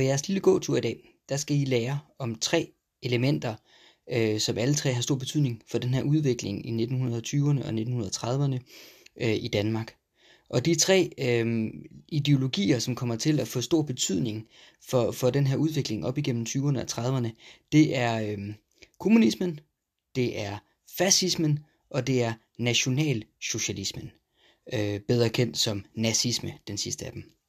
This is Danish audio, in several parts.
på jeres lille gåtur i dag, der skal I lære om tre elementer, øh, som alle tre har stor betydning for den her udvikling i 1920'erne og 1930'erne øh, i Danmark. Og de tre øh, ideologier, som kommer til at få stor betydning for, for den her udvikling op igennem 20'erne og 30'erne, det er øh, kommunismen, det er fascismen, og det er nationalsocialismen. Øh, bedre kendt som nazisme, den sidste af dem.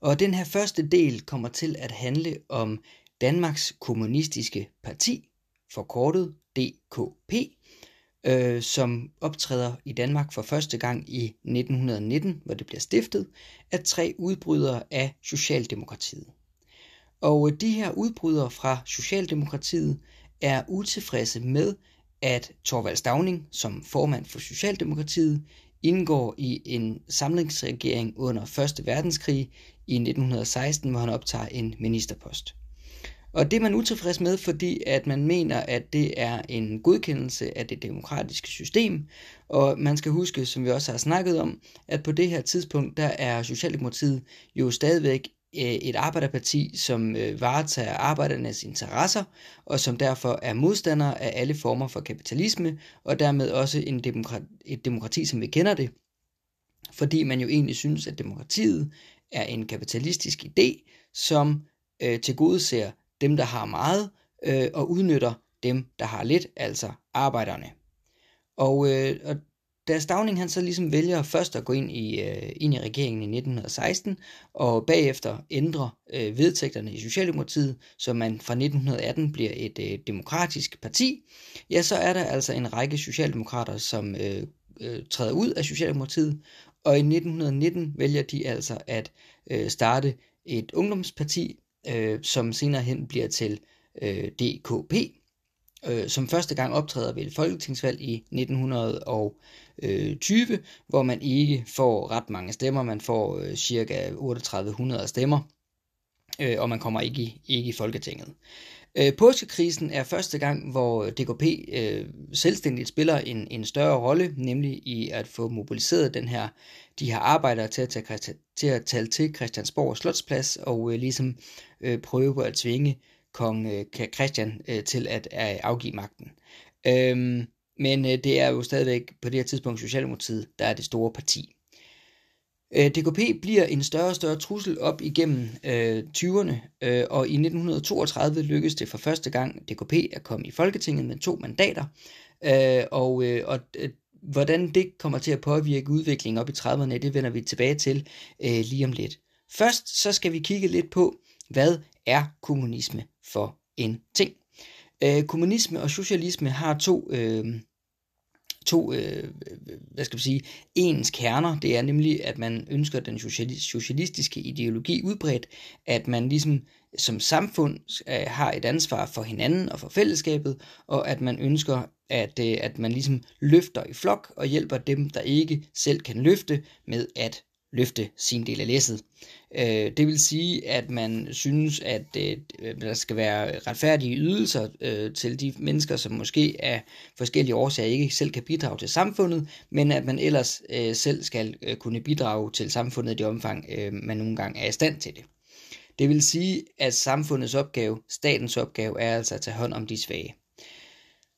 Og den her første del kommer til at handle om Danmarks Kommunistiske Parti, forkortet DKP, øh, som optræder i Danmark for første gang i 1919, hvor det bliver stiftet, af tre udbrydere af Socialdemokratiet. Og øh, de her udbrydere fra Socialdemokratiet er utilfredse med, at Torvald Stavning som formand for Socialdemokratiet indgår i en samlingsregering under 1. verdenskrig i 1916, hvor han optager en ministerpost. Og det er man utilfreds med, fordi at man mener, at det er en godkendelse af det demokratiske system. Og man skal huske, som vi også har snakket om, at på det her tidspunkt, der er Socialdemokratiet jo stadigvæk øh, et arbejderparti, som øh, varetager arbejdernes interesser, og som derfor er modstander af alle former for kapitalisme, og dermed også en demokrati, et demokrati, som vi kender det, fordi man jo egentlig synes, at demokratiet er en kapitalistisk idé, som øh, tilgodeser dem, der har meget, øh, og udnytter dem, der har lidt, altså arbejderne. Og, øh, og da Stavning han så ligesom vælger først at gå ind i, øh, ind i regeringen i 1916, og bagefter ændre øh, vedtægterne i Socialdemokratiet, så man fra 1918 bliver et øh, demokratisk parti, ja, så er der altså en række socialdemokrater, som øh, øh, træder ud af Socialdemokratiet, og i 1919 vælger de altså at øh, starte et ungdomsparti, øh, som senere hen bliver til øh, DKP, øh, som første gang optræder ved et folketingsvalg i 1920, hvor man ikke får ret mange stemmer, man får øh, cirka 3800 stemmer, øh, og man kommer ikke i, ikke i Folketinget. Øh, påskekrisen er første gang, hvor øh, DKP øh, selvstændigt spiller en, en større rolle, nemlig i at få mobiliseret den her, de her arbejdere til at tage, til at tale til Christiansborg Slotsplads og øh, ligesom øh, prøve på at tvinge kong øh, Christian øh, til at øh, afgive magten. Øh, men øh, det er jo stadigvæk på det her tidspunkt Socialdemokratiet, der er det store parti. Øh, DKP bliver en større og større trussel op igennem øh, 20'erne, øh, og i 1932 lykkedes det for første gang DKP at komme i Folketinget med to mandater, øh, og, øh, og øh, hvordan det kommer til at påvirke udviklingen op i 30'erne, det vender vi tilbage til øh, lige om lidt. Først så skal vi kigge lidt på, hvad er kommunisme for en ting. Øh, kommunisme og socialisme har to øh, to, øh, hvad skal man sige, ens kerner. Det er nemlig, at man ønsker den socialistiske ideologi udbredt, at man ligesom som samfund øh, har et ansvar for hinanden og for fællesskabet, og at man ønsker, at, øh, at man ligesom løfter i flok og hjælper dem, der ikke selv kan løfte, med at løfte sin del af læsset. Øh, det vil sige, at man synes, at øh, der skal være retfærdige ydelser øh, til de mennesker, som måske af forskellige årsager ikke selv kan bidrage til samfundet, men at man ellers øh, selv skal øh, kunne bidrage til samfundet i det omfang, øh, man nogle gange er i stand til det. Det vil sige, at samfundets opgave, statens opgave, er altså at tage hånd om de svage.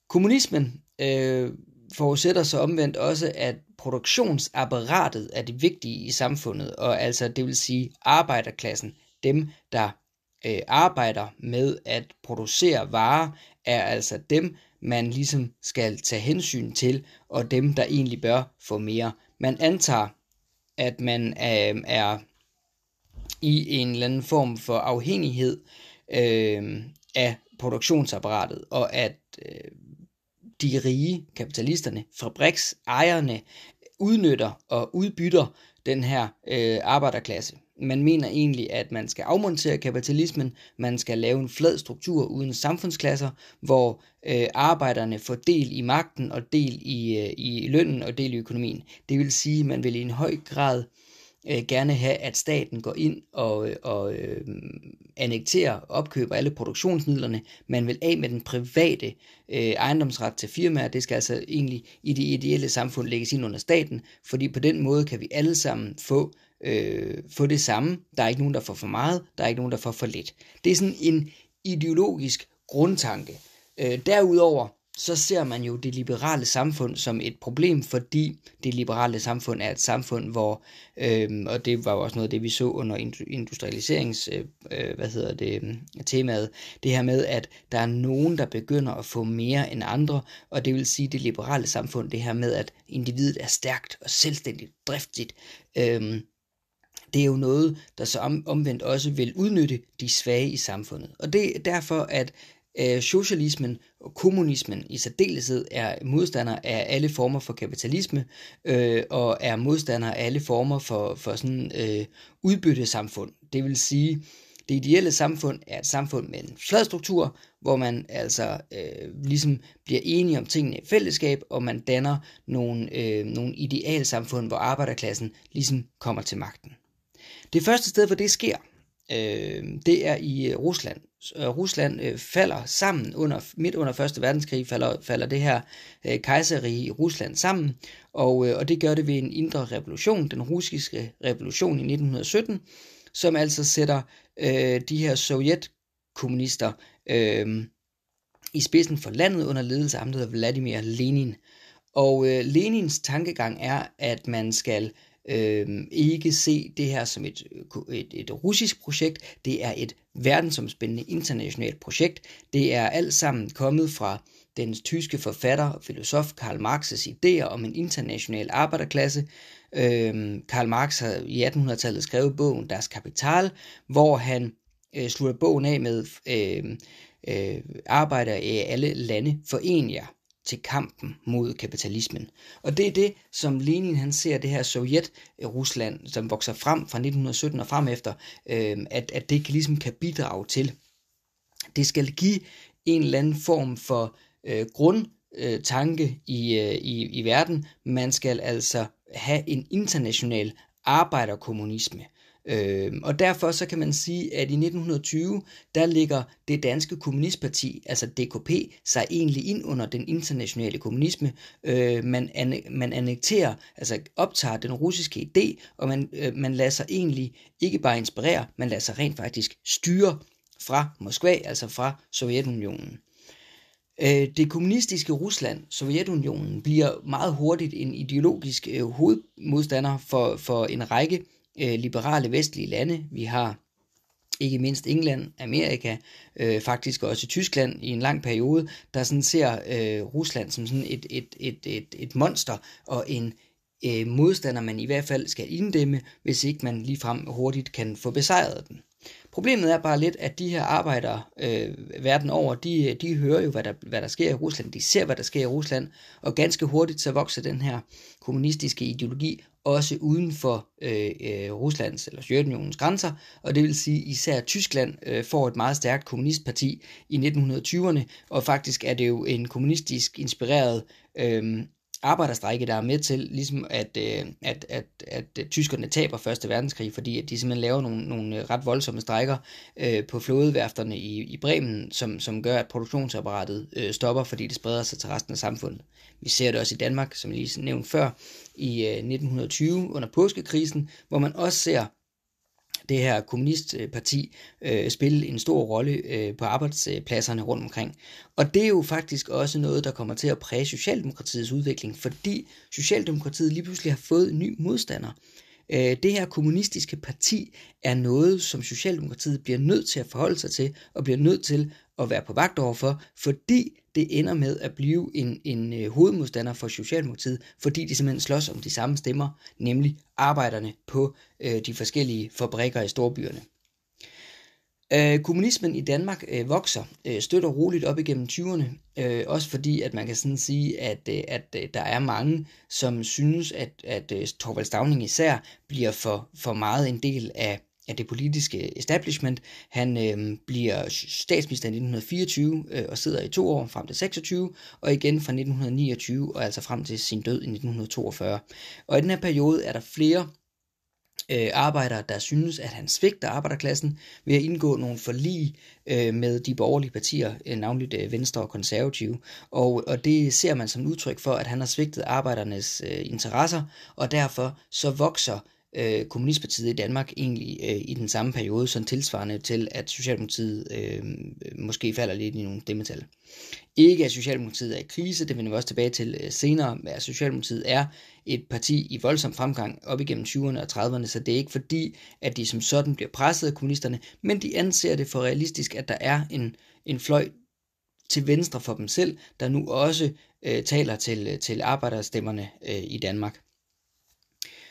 Kommunismen øh, forudsætter så omvendt også, at produktionsapparatet er det vigtige i samfundet, og altså det vil sige arbejderklassen, dem der øh, arbejder med at producere varer, er altså dem, man ligesom skal tage hensyn til, og dem, der egentlig bør få mere. Man antager, at man øh, er i en eller anden form for afhængighed øh, af produktionsapparatet, og at øh, de rige, kapitalisterne, fabriksejerne, udnytter og udbytter den her øh, arbejderklasse. Man mener egentlig, at man skal afmontere kapitalismen, man skal lave en flad struktur uden samfundsklasser, hvor øh, arbejderne får del i magten og del i, øh, i lønnen og del i økonomien. Det vil sige, at man vil i en høj grad øh, gerne have, at staten går ind og, og øh, annekterer og opkøber alle produktionsmidlerne. Man vil af med den private øh, ejendomsret til firmaer. Det skal altså egentlig i det ideelle samfund lægges ind under staten, fordi på den måde kan vi alle sammen få øh, få det samme. Der er ikke nogen, der får for meget, der er ikke nogen, der får for lidt. Det er sådan en ideologisk grundtanke. Øh, derudover så ser man jo det liberale samfund som et problem, fordi det liberale samfund er et samfund, hvor, øh, og det var jo også noget af det, vi så under industrialiserings, øh, øh, hvad hedder det, mm, temaet, det her med, at der er nogen, der begynder at få mere end andre, og det vil sige det liberale samfund, det her med, at individet er stærkt og selvstændigt, driftigt, øh, det er jo noget, der så omvendt også vil udnytte de svage i samfundet. Og det er derfor, at øh, socialismen og kommunismen i særdeleshed er modstander af alle former for kapitalisme øh, og er modstander af alle former for, for sådan øh, udbyttesamfund. Det vil sige, det ideelle samfund er et samfund med en flad struktur, hvor man altså øh, ligesom bliver enige om tingene i fællesskab, og man danner nogle, øh, nogle idealsamfund, hvor arbejderklassen ligesom kommer til magten. Det første sted, hvor det sker, øh, det er i øh, Rusland. Øh, Rusland øh, falder sammen under midt under Første Verdenskrig falder, falder det her øh, kejserige i Rusland sammen, og, øh, og det gør det ved en indre revolution, den russiske revolution i 1917, som altså sætter øh, de her sovjetkommunister øh, i spidsen for landet under ledelse af ham, der Vladimir Lenin. Og øh, Lenins tankegang er, at man skal øh, øh, ikke se det her som et, et, et russisk projekt, det er et verdensomspændende internationalt projekt. Det er alt sammen kommet fra den tyske forfatter og filosof Karl Marx' idéer om en international arbejderklasse. Øh, Karl Marx har i 1800-tallet skrevet bogen Das Kapital, hvor han øh, slutter bogen af med øh, øh, arbejder i alle lande foren jer til kampen mod kapitalismen. Og det er det, som Lenin han ser det her Sovjet-Rusland, som vokser frem fra 1917 og frem efter, øh, at, at det kan, ligesom kan bidrage til. Det skal give en eller anden form for øh, grundtanke øh, i, øh, i, i verden. Man skal altså have en international arbejderkommunisme. Øh, og derfor så kan man sige, at i 1920, der ligger det danske kommunistparti, altså DKP, sig egentlig ind under den internationale kommunisme. Øh, man, an, man annekterer, altså optager den russiske idé, og man, øh, man lader sig egentlig ikke bare inspirere, man lader sig rent faktisk styre fra Moskva, altså fra Sovjetunionen. Øh, det kommunistiske Rusland, Sovjetunionen, bliver meget hurtigt en ideologisk øh, hovedmodstander for, for en række øh, Øh, liberale vestlige lande. Vi har ikke mindst England, Amerika, øh, faktisk også Tyskland i en lang periode, der sådan ser øh, Rusland som sådan et, et, et, et, et monster og en øh, modstander, man i hvert fald skal inddæmme, hvis ikke man ligefrem hurtigt kan få besejret den. Problemet er bare lidt, at de her arbejdere øh, verden over, de, de hører jo, hvad der, hvad der sker i Rusland, de ser, hvad der sker i Rusland, og ganske hurtigt så vokser den her kommunistiske ideologi også uden for øh, øh, Ruslands eller Sovjetunionens grænser, og det vil sige især Tyskland øh, får et meget stærkt kommunistparti i 1920'erne, og faktisk er det jo en kommunistisk inspireret øh, arbejderstrække, der er med til, ligesom at, øh, at, at, at, at tyskerne taber Første Verdenskrig, fordi at de simpelthen laver nogle, nogle øh, ret voldsomme strejker øh, på flådeværfterne i, i Bremen, som, som gør, at produktionsapparatet øh, stopper, fordi det spreder sig til resten af samfundet. Vi ser det også i Danmark, som jeg lige nævnte før, i øh, 1920 under påskekrisen, hvor man også ser det her kommunistparti øh, spille en stor rolle øh, på arbejdspladserne rundt omkring. Og det er jo faktisk også noget, der kommer til at præge Socialdemokratiets udvikling, fordi Socialdemokratiet lige pludselig har fået en ny modstander. Øh, det her kommunistiske parti er noget, som Socialdemokratiet bliver nødt til at forholde sig til, og bliver nødt til at være på vagt overfor, fordi det ender med at blive en, en øh, hovedmodstander for Socialdemokratiet, fordi de simpelthen slås om de samme stemmer, nemlig arbejderne på øh, de forskellige fabrikker i storbyerne. Øh, kommunismen i Danmark øh, vokser øh, støtter roligt op igennem 20'erne, øh, også fordi at man kan sådan sige, at, øh, at øh, der er mange, som synes, at, at øh, Torvald Stavning især bliver for, for meget en del af af det politiske establishment. Han øh, bliver statsminister i 1924 øh, og sidder i to år frem til 26, og igen fra 1929 og altså frem til sin død i 1942. Og i den her periode er der flere øh, arbejdere, der synes, at han svigter arbejderklassen ved at indgå nogle forlig øh, med de borgerlige partier, øh, navnligt øh, Venstre og Konservative. Og, og det ser man som udtryk for, at han har svigtet arbejdernes øh, interesser, og derfor så vokser øh, Kommunistpartiet i Danmark egentlig øh, i den samme periode, som tilsvarende til, at Socialdemokratiet øh, måske falder lidt i nogle stemmetal. Ikke at Socialdemokratiet er i krise, det vender vi også tilbage til øh, senere, men at Socialdemokratiet er et parti i voldsom fremgang op igennem 20'erne og 30'erne, så det er ikke fordi, at de som sådan bliver presset af kommunisterne, men de anser det for realistisk, at der er en, en fløj til venstre for dem selv, der nu også øh, taler til, øh, til arbejderstemmerne øh, i Danmark.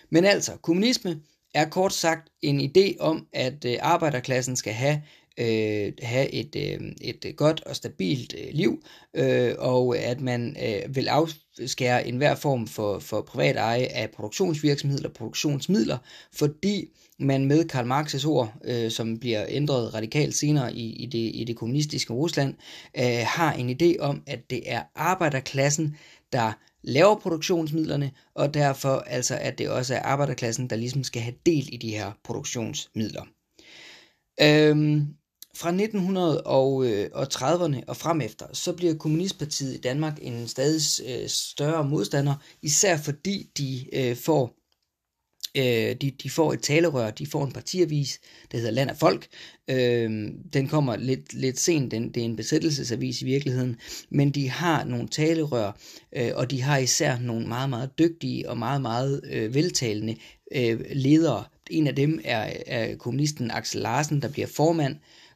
Men altså, kommunisme er kort sagt en idé om, at øh, arbejderklassen skal have øh, have et, øh, et godt og stabilt øh, liv, øh, og at man øh, vil afskære enhver form for, for privat eje af produktionsvirksomheder og produktionsmidler, fordi man med Karl Marx' ord, øh, som bliver ændret radikalt senere i, i, det, i det kommunistiske Rusland, øh, har en idé om, at det er arbejderklassen, der laver produktionsmidlerne, og derfor altså, at det også er arbejderklassen, der ligesom skal have del i de her produktionsmidler. Øhm, fra 1930'erne og øh, frem efter, så bliver Kommunistpartiet i Danmark en stadig øh, større modstander, især fordi de øh, får øh, de, de får et talerør, de får en partiavis, der hedder Land af Folk. Øh, den kommer lidt, lidt sent, den, det er en besættelsesavis i virkeligheden, men de har nogle talerør, øh, og de har især nogle meget, meget dygtige og meget, meget øh, veltalende øh, ledere. En af dem er, er kommunisten Axel Larsen, der bliver formand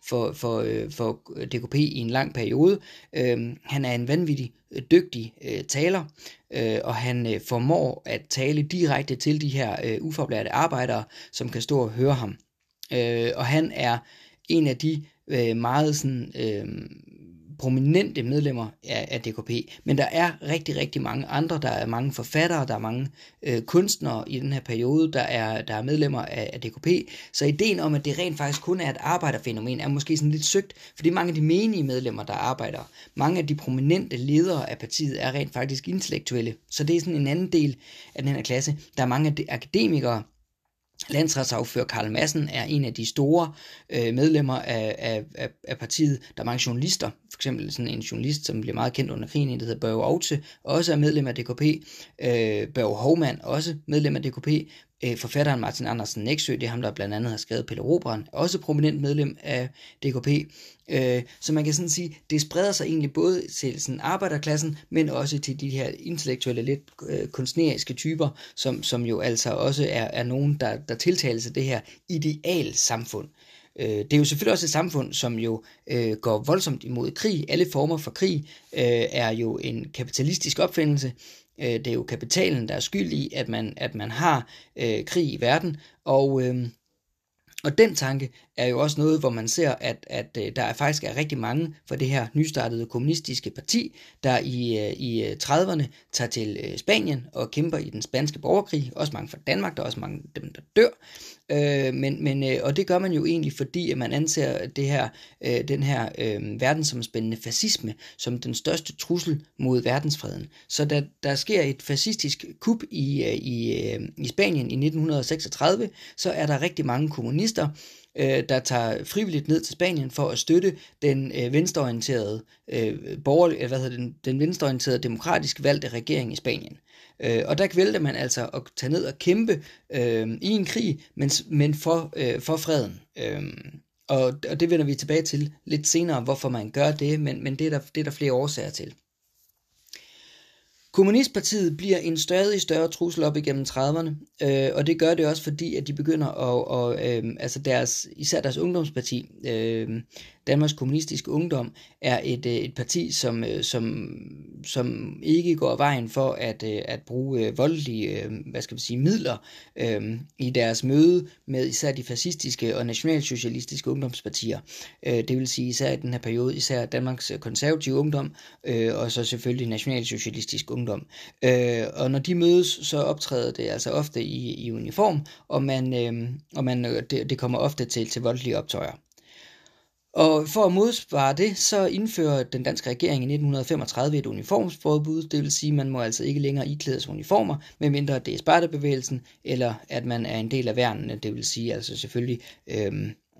for, for, øh, for DKP i en lang periode. Øh, han er en vanvittig øh, dygtig øh, taler, øh, og han øh, formår at tale direkte til de her øh, ufaglærte arbejdere, som kan stå og høre ham. Øh, og han er en af de øh, meget sådan, øh, prominente medlemmer af, af DKP, men der er rigtig, rigtig mange andre. Der er mange forfattere, der er mange øh, kunstnere i den her periode, der er, der er medlemmer af, af DKP. Så ideen om, at det rent faktisk kun er et arbejderfænomen, er måske sådan lidt søgt, fordi mange af de menige medlemmer, der arbejder, mange af de prominente ledere af partiet, er rent faktisk intellektuelle. Så det er sådan en anden del af den her klasse. Der er mange af de akademikere, Landsretsafører Karl Madsen er en af de store øh, medlemmer af, af, af partiet. Der er mange journalister, for eksempel sådan en journalist, som bliver meget kendt under krigen, der hedder Børge Aute, også er medlem af DKP. Øh, Børge Hovmand, også medlem af DKP. Øh, forfatteren Martin Andersen Næksø, det er ham, der blandt andet har skrevet Pelle Robran, også prominent medlem af DKP. Øh, så man kan sådan sige, det spreder sig egentlig både til sådan arbejderklassen, men også til de her intellektuelle, lidt øh, kunstneriske typer, som, som jo altså også er, er nogen, der, der tiltales af det her ideal samfund. Øh, det er jo selvfølgelig også et samfund, som jo øh, går voldsomt imod krig. Alle former for krig øh, er jo en kapitalistisk opfindelse. Øh, det er jo kapitalen, der er skyld i, at man, at man har øh, krig i verden, og... Øh, og den tanke er jo også noget, hvor man ser, at, at øh, der er faktisk er rigtig mange fra det her nystartede kommunistiske parti, der i, øh, i øh, 30'erne tager til Spanien og kæmper i den spanske borgerkrig. Også mange fra Danmark, der er også mange af dem, der dør. Øh, men, men, og det gør man jo egentlig, fordi at man anser det her, øh, den her øh, verdensomspændende fascisme som den største trussel mod verdensfreden. Så da der sker et fascistisk kup i, i, i Spanien i 1936, så er der rigtig mange kommunister, øh, der tager frivilligt ned til Spanien for at støtte den øh, venstreorienterede øh, borger, øh, hvad hedder den, den venstreorienterede demokratisk valgte regering i Spanien. Øh, og der vælger man altså at tage ned og kæmpe øh, i en krig, men, men for, øh, for freden. Øh, og, og det vender vi tilbage til lidt senere, hvorfor man gør det, men, men det, er der, det er der flere årsager til. Kommunistpartiet bliver en stadig større trussel op igennem 30'erne, øh, og det gør det også fordi, at de begynder at, og, øh, altså deres, især deres ungdomsparti, øh, Danmarks Kommunistiske Ungdom, er et, øh, et parti, som, øh, som, som ikke går vejen for at, øh, at bruge voldelige hvad skal man sige, midler øh, i deres møde med især de fascistiske og nationalsocialistiske ungdomspartier. Øh, det vil sige især i den her periode, især Danmarks konservative ungdom, øh, og så selvfølgelig nationalsocialistisk ungdom. Øh, og når de mødes, så optræder det altså ofte i, i uniform, og, man, øh, og man, det, det kommer ofte til, til voldelige optøjer. Og for at modsvare det, så indfører den danske regering i 1935 et uniformsforbud, det vil sige, at man må altså ikke længere iklædes uniformer, medmindre det er spartabevægelsen, eller at man er en del af værnene, det vil sige altså selvfølgelig øh,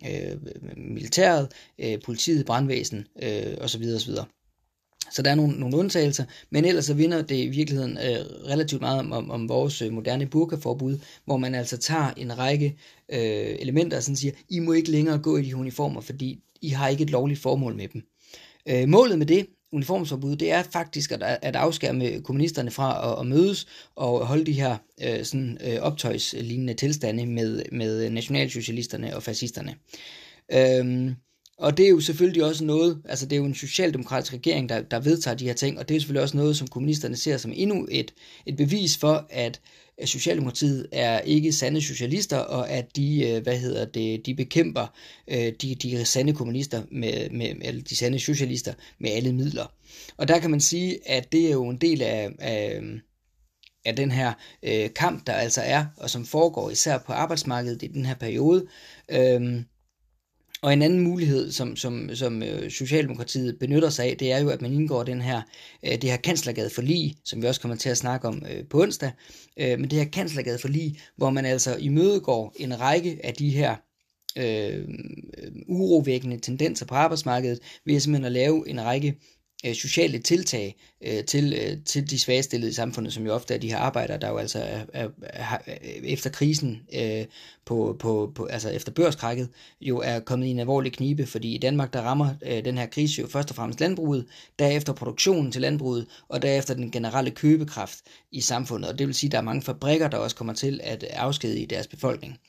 øh, militæret, øh, politiet, brandvæsen øh, osv. osv. Så der er nogle, nogle undtagelser, men ellers så vinder det i virkeligheden øh, relativt meget om, om, om vores øh, moderne burkaforbud, hvor man altså tager en række øh, elementer og sådan siger, I må ikke længere gå i de uniformer, fordi i har ikke et lovligt formål med dem. Øh, målet med det uniformsforbud, det er faktisk at, at afskærme kommunisterne fra at, at mødes og holde de her øh, sådan, øh, optøjslignende tilstande med, med nationalsocialisterne og fascisterne. Øhm, og det er jo selvfølgelig også noget, altså det er jo en socialdemokratisk regering, der, der vedtager de her ting, og det er selvfølgelig også noget, som kommunisterne ser som endnu et, et bevis for, at Socialdemokratiet er ikke sande socialister, og at de, øh, hvad hedder det, de bekæmper øh, de, de sande kommunister, med, med, eller de sande socialister med alle midler. Og der kan man sige, at det er jo en del af, af af den her øh, kamp, der altså er, og som foregår især på arbejdsmarkedet i den her periode. øh, og en anden mulighed, som, som, som øh, Socialdemokratiet benytter sig af, det er jo, at man indgår den her, øh, det her kanslergade for lige, som vi også kommer til at snakke om øh, på onsdag, men det her kanslergade for lige, hvor man altså imødegår en række af de her øh, urovækkende tendenser på arbejdsmarkedet, ved simpelthen at lave en række øh, sociale tiltag øh, til, øh, til de svagestillede i samfundet, som jo ofte er de her arbejdere, der jo altså er, er, er, er øh, efter krisen, øh, på, på, på, altså efter børskrækket, jo er kommet i en alvorlig knibe, fordi i Danmark der rammer øh, den her krise jo først og fremmest landbruget, derefter produktionen til landbruget, og derefter den generelle købekraft i samfundet, og det vil sige, at der er mange fabrikker, der også kommer til at afskedige deres befolkning.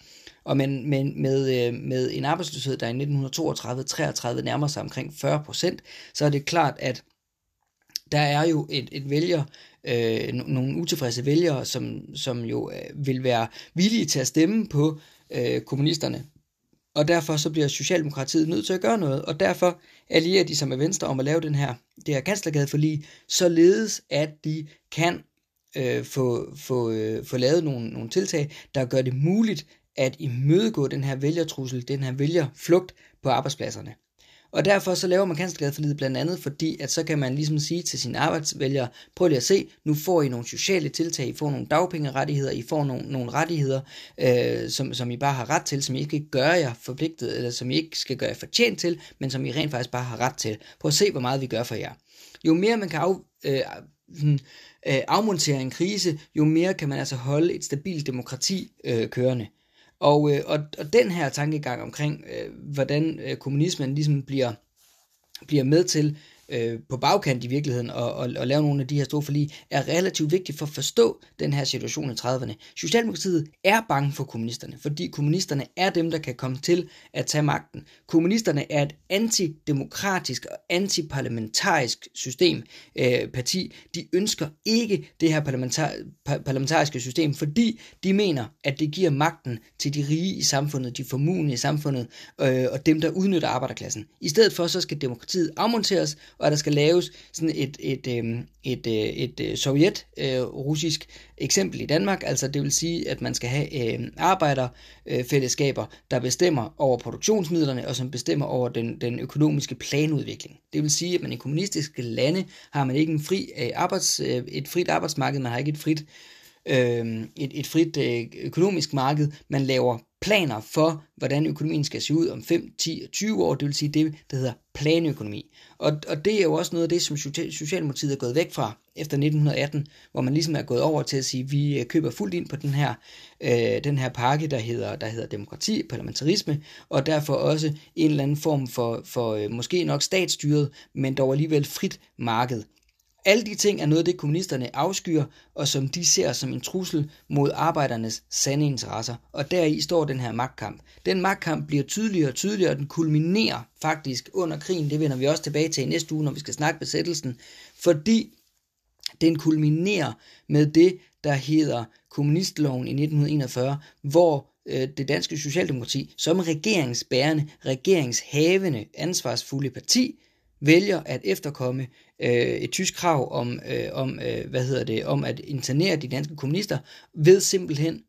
Og men, men med, øh, med en arbejdsløshed, der i 1932-33 nærmer sig omkring 40 procent, så er det klart, at der er jo et, et vælger, øh, nogle utilfredse vælgere, som, som jo øh, vil være villige til at stemme på øh, kommunisterne. Og derfor så bliver Socialdemokratiet nødt til at gøre noget, og derfor allierer de sig med Venstre om at lave den her, det her kanslergade for lige, således at de kan øh, få, få, øh, få lavet nogle, nogle tiltag, der gør det muligt at imødegå den her vælgertrussel, den her vælgerflugt på arbejdspladserne. Og derfor så laver man kanslergadeforlidet blandt andet, fordi at så kan man ligesom sige til sine arbejdsvælgere, prøv lige at se, nu får I nogle sociale tiltag, I får nogle dagpengerettigheder, I får nogle, nogle rettigheder, øh, som, som I bare har ret til, som I ikke gør jer forpligtet, eller som I ikke skal gøre jer fortjent til, men som I rent faktisk bare har ret til. Prøv at se, hvor meget vi gør for jer. Jo mere man kan af, øh, øh, afmontere en krise, jo mere kan man altså holde et stabilt demokrati øh, kørende. Og, øh, og, og den her tankegang omkring, øh, hvordan øh, kommunismen ligesom bliver, bliver med til øh, på bagkant i virkeligheden og, og, og lave nogle af de her store forlig, er relativt vigtigt for at forstå den her situation i 30'erne. Socialdemokratiet er bange for kommunisterne, fordi kommunisterne er dem, der kan komme til at tage magten. Kommunisterne er et antidemokratisk og antiparlamentarisk system, øh, parti. De ønsker ikke det her parlamentar- parlamentariske system, fordi de mener, at det giver magten til de rige i samfundet, de formuende i samfundet, øh, og dem, der udnytter arbejderklassen. I stedet for, så skal demokratiet afmonteres, og der skal laves sådan et, et, øhm, et, øh, et, øh, et, sovjet-russisk øh, eksempel i Danmark, altså det vil sige, at man skal have øhm, øh, arbejderfællesskaber, der bestemmer over produktionsmidlerne, og som bestemmer over den, den økonomiske planudvikling. Det vil sige, at man i kommunistiske lande har man ikke en fri, arbejds, et frit arbejdsmarked, man har ikke et frit øh, et, et frit øh, økonomisk marked. Man laver planer for, hvordan økonomien skal se ud om 5, 10 og 20 år, det vil sige det, der hedder planøkonomi. Og, og det er jo også noget af det, som Socialdemokratiet er gået væk fra efter 1918, hvor man ligesom er gået over til at sige, at vi øh, køber fuldt ind på den her, øh, den her pakke, der hedder, der hedder demokrati, parlamentarisme, og derfor også en eller anden form for, for øh, måske nok statsstyret, men dog alligevel frit marked. Alle de ting er noget af det, kommunisterne afskyer, og som de ser som en trussel mod arbejdernes sande interesser. Og deri står den her magtkamp. Den magtkamp bliver tydeligere og tydeligere, og den kulminerer faktisk under krigen. Det vender vi også tilbage til i næste uge, når vi skal snakke besættelsen. Fordi den kulminerer med det, der hedder kommunistloven i 1941, hvor øh, det danske socialdemokrati som regeringsbærende, regeringshavende, ansvarsfulde parti vælger at efterkomme øh, et tysk krav om, øh, om øh, hvad hedder det, om at internere de danske kommunister ved simpelthen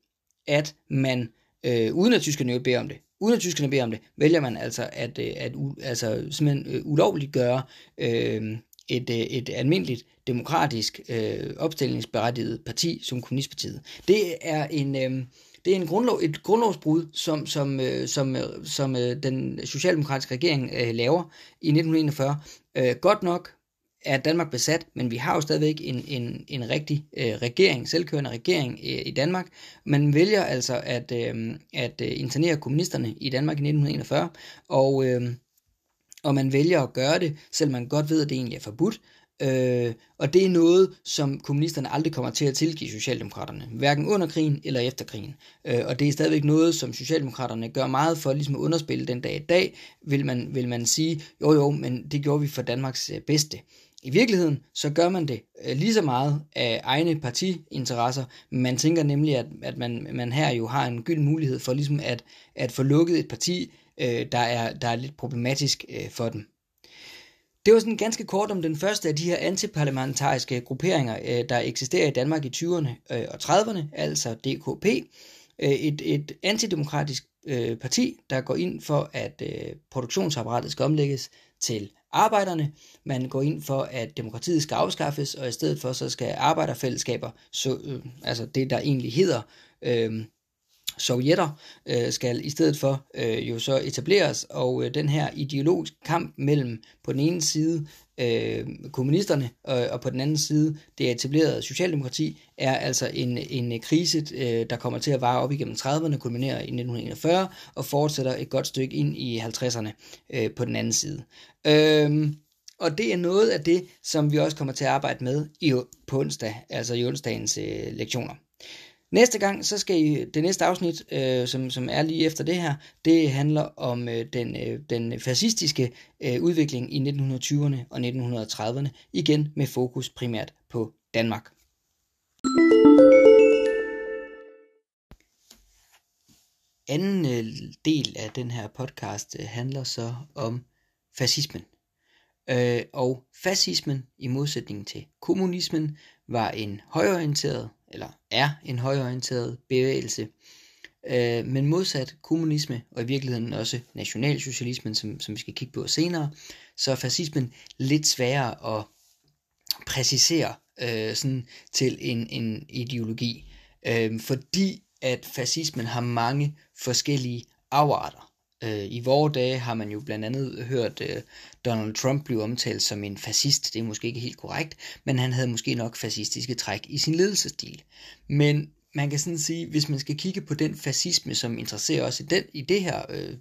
at man øh, uden at tyskerne jo beder om det, uden at tyskerne beder om det, vælger man altså at, øh, at, at altså simpelthen øh, ulovligt gøre øh, et, øh, et almindeligt demokratisk øh, opstillingsberettiget parti som kommunistpartiet. Det er en øh, det er en grundlov, et grundlovsbrud, som, som, øh, som, øh, som øh, den socialdemokratiske regering øh, laver i 1941. Øh, godt nok er Danmark besat, men vi har jo stadigvæk en, en, en rigtig øh, regering, selvkørende regering øh, i Danmark. Man vælger altså at, øh, at øh, internere kommunisterne i Danmark i 1941, og, øh, og man vælger at gøre det, selvom man godt ved, at det egentlig er forbudt. Øh, og det er noget, som kommunisterne aldrig kommer til at tilgive Socialdemokraterne, hverken under krigen eller efter krigen. Øh, og det er stadigvæk noget, som Socialdemokraterne gør meget for ligesom at underspille den dag i dag, vil man, vil man sige, jo jo, men det gjorde vi for Danmarks øh, bedste. I virkeligheden, så gør man det øh, lige så meget af egne partiinteresser, men man tænker nemlig, at, at man, man her jo har en gylden mulighed for ligesom at, at få lukket et parti, øh, der, er, der er lidt problematisk øh, for dem. Det var sådan ganske kort om den første af de her antiparlamentariske grupperinger, øh, der eksisterer i Danmark i 20'erne øh, og 30'erne, altså DKP. Øh, et, et antidemokratisk parti, der går ind for, at produktionsapparatet skal omlægges til arbejderne. Man går ind for, at demokratiet skal afskaffes, og i stedet for, så skal arbejderfællesskaber, så, øh, altså det der egentlig hedder øh, sovjetter øh, skal i stedet for øh, jo så etableres, og øh, den her ideologiske kamp mellem på den ene side øh, kommunisterne og, og på den anden side det etablerede socialdemokrati er altså en, en krise, øh, der kommer til at vare op igennem 30'erne, kulminerer i 1941 og fortsætter et godt stykke ind i 50'erne øh, på den anden side. Øh, og det er noget af det, som vi også kommer til at arbejde med i, på onsdag, altså i onsdagens øh, lektioner. Næste gang, så skal I, det næste afsnit, øh, som, som er lige efter det her, det handler om øh, den, øh, den fascistiske øh, udvikling i 1920'erne og 1930'erne, igen med fokus primært på Danmark. Anden øh, del af den her podcast øh, handler så om fascismen. Øh, og fascismen, i modsætning til kommunismen, var en højorienteret eller er en højorienteret bevægelse. Øh, men modsat kommunisme, og i virkeligheden også nationalsocialismen, som, som vi skal kigge på senere, så er fascismen lidt sværere at præcisere øh, sådan til en, en ideologi, øh, fordi at fascismen har mange forskellige afarter. Øh, I vore dage har man jo blandt andet hørt øh, Donald Trump blive omtalt som en fascist. Det er måske ikke helt korrekt, men han havde måske nok fascistiske træk i sin ledelsesstil. Men man kan sådan sige, hvis man skal kigge på den fascisme, som interesserer os i, den, i det her øh,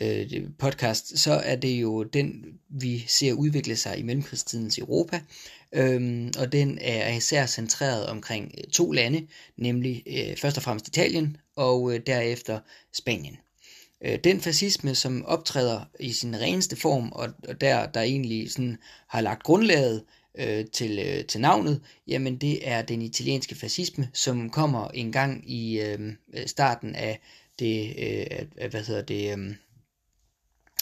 øh, podcast, så er det jo den, vi ser udvikle sig i mellemkrigstidens Europa. Øhm, og den er især centreret omkring øh, to lande, nemlig øh, først og fremmest Italien og øh, derefter Spanien. Øh, den fascisme, som optræder i sin reneste form, og, og der, der egentlig sådan har lagt grundlaget øh, til, øh, til navnet, jamen det er den italienske fascisme, som kommer en gang i øh, starten af det, øh, hvad hedder det, øh,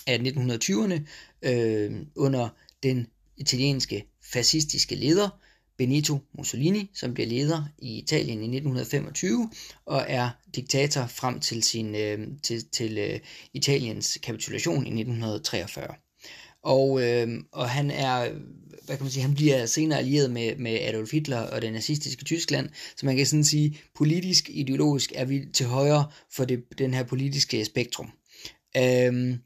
af 1920'erne, øh, under den italienske fascistiske leder, Benito Mussolini, som bliver leder i Italien i 1925 og er diktator frem til, sin, øh, til, til øh, Italiens kapitulation i 1943. Og, øh, og han er, hvad kan man sige, han bliver senere allieret med, med Adolf Hitler og det nazistiske Tyskland, så man kan sådan sige, politisk, ideologisk er vi til højre for det, den her politiske spektrum. Øh,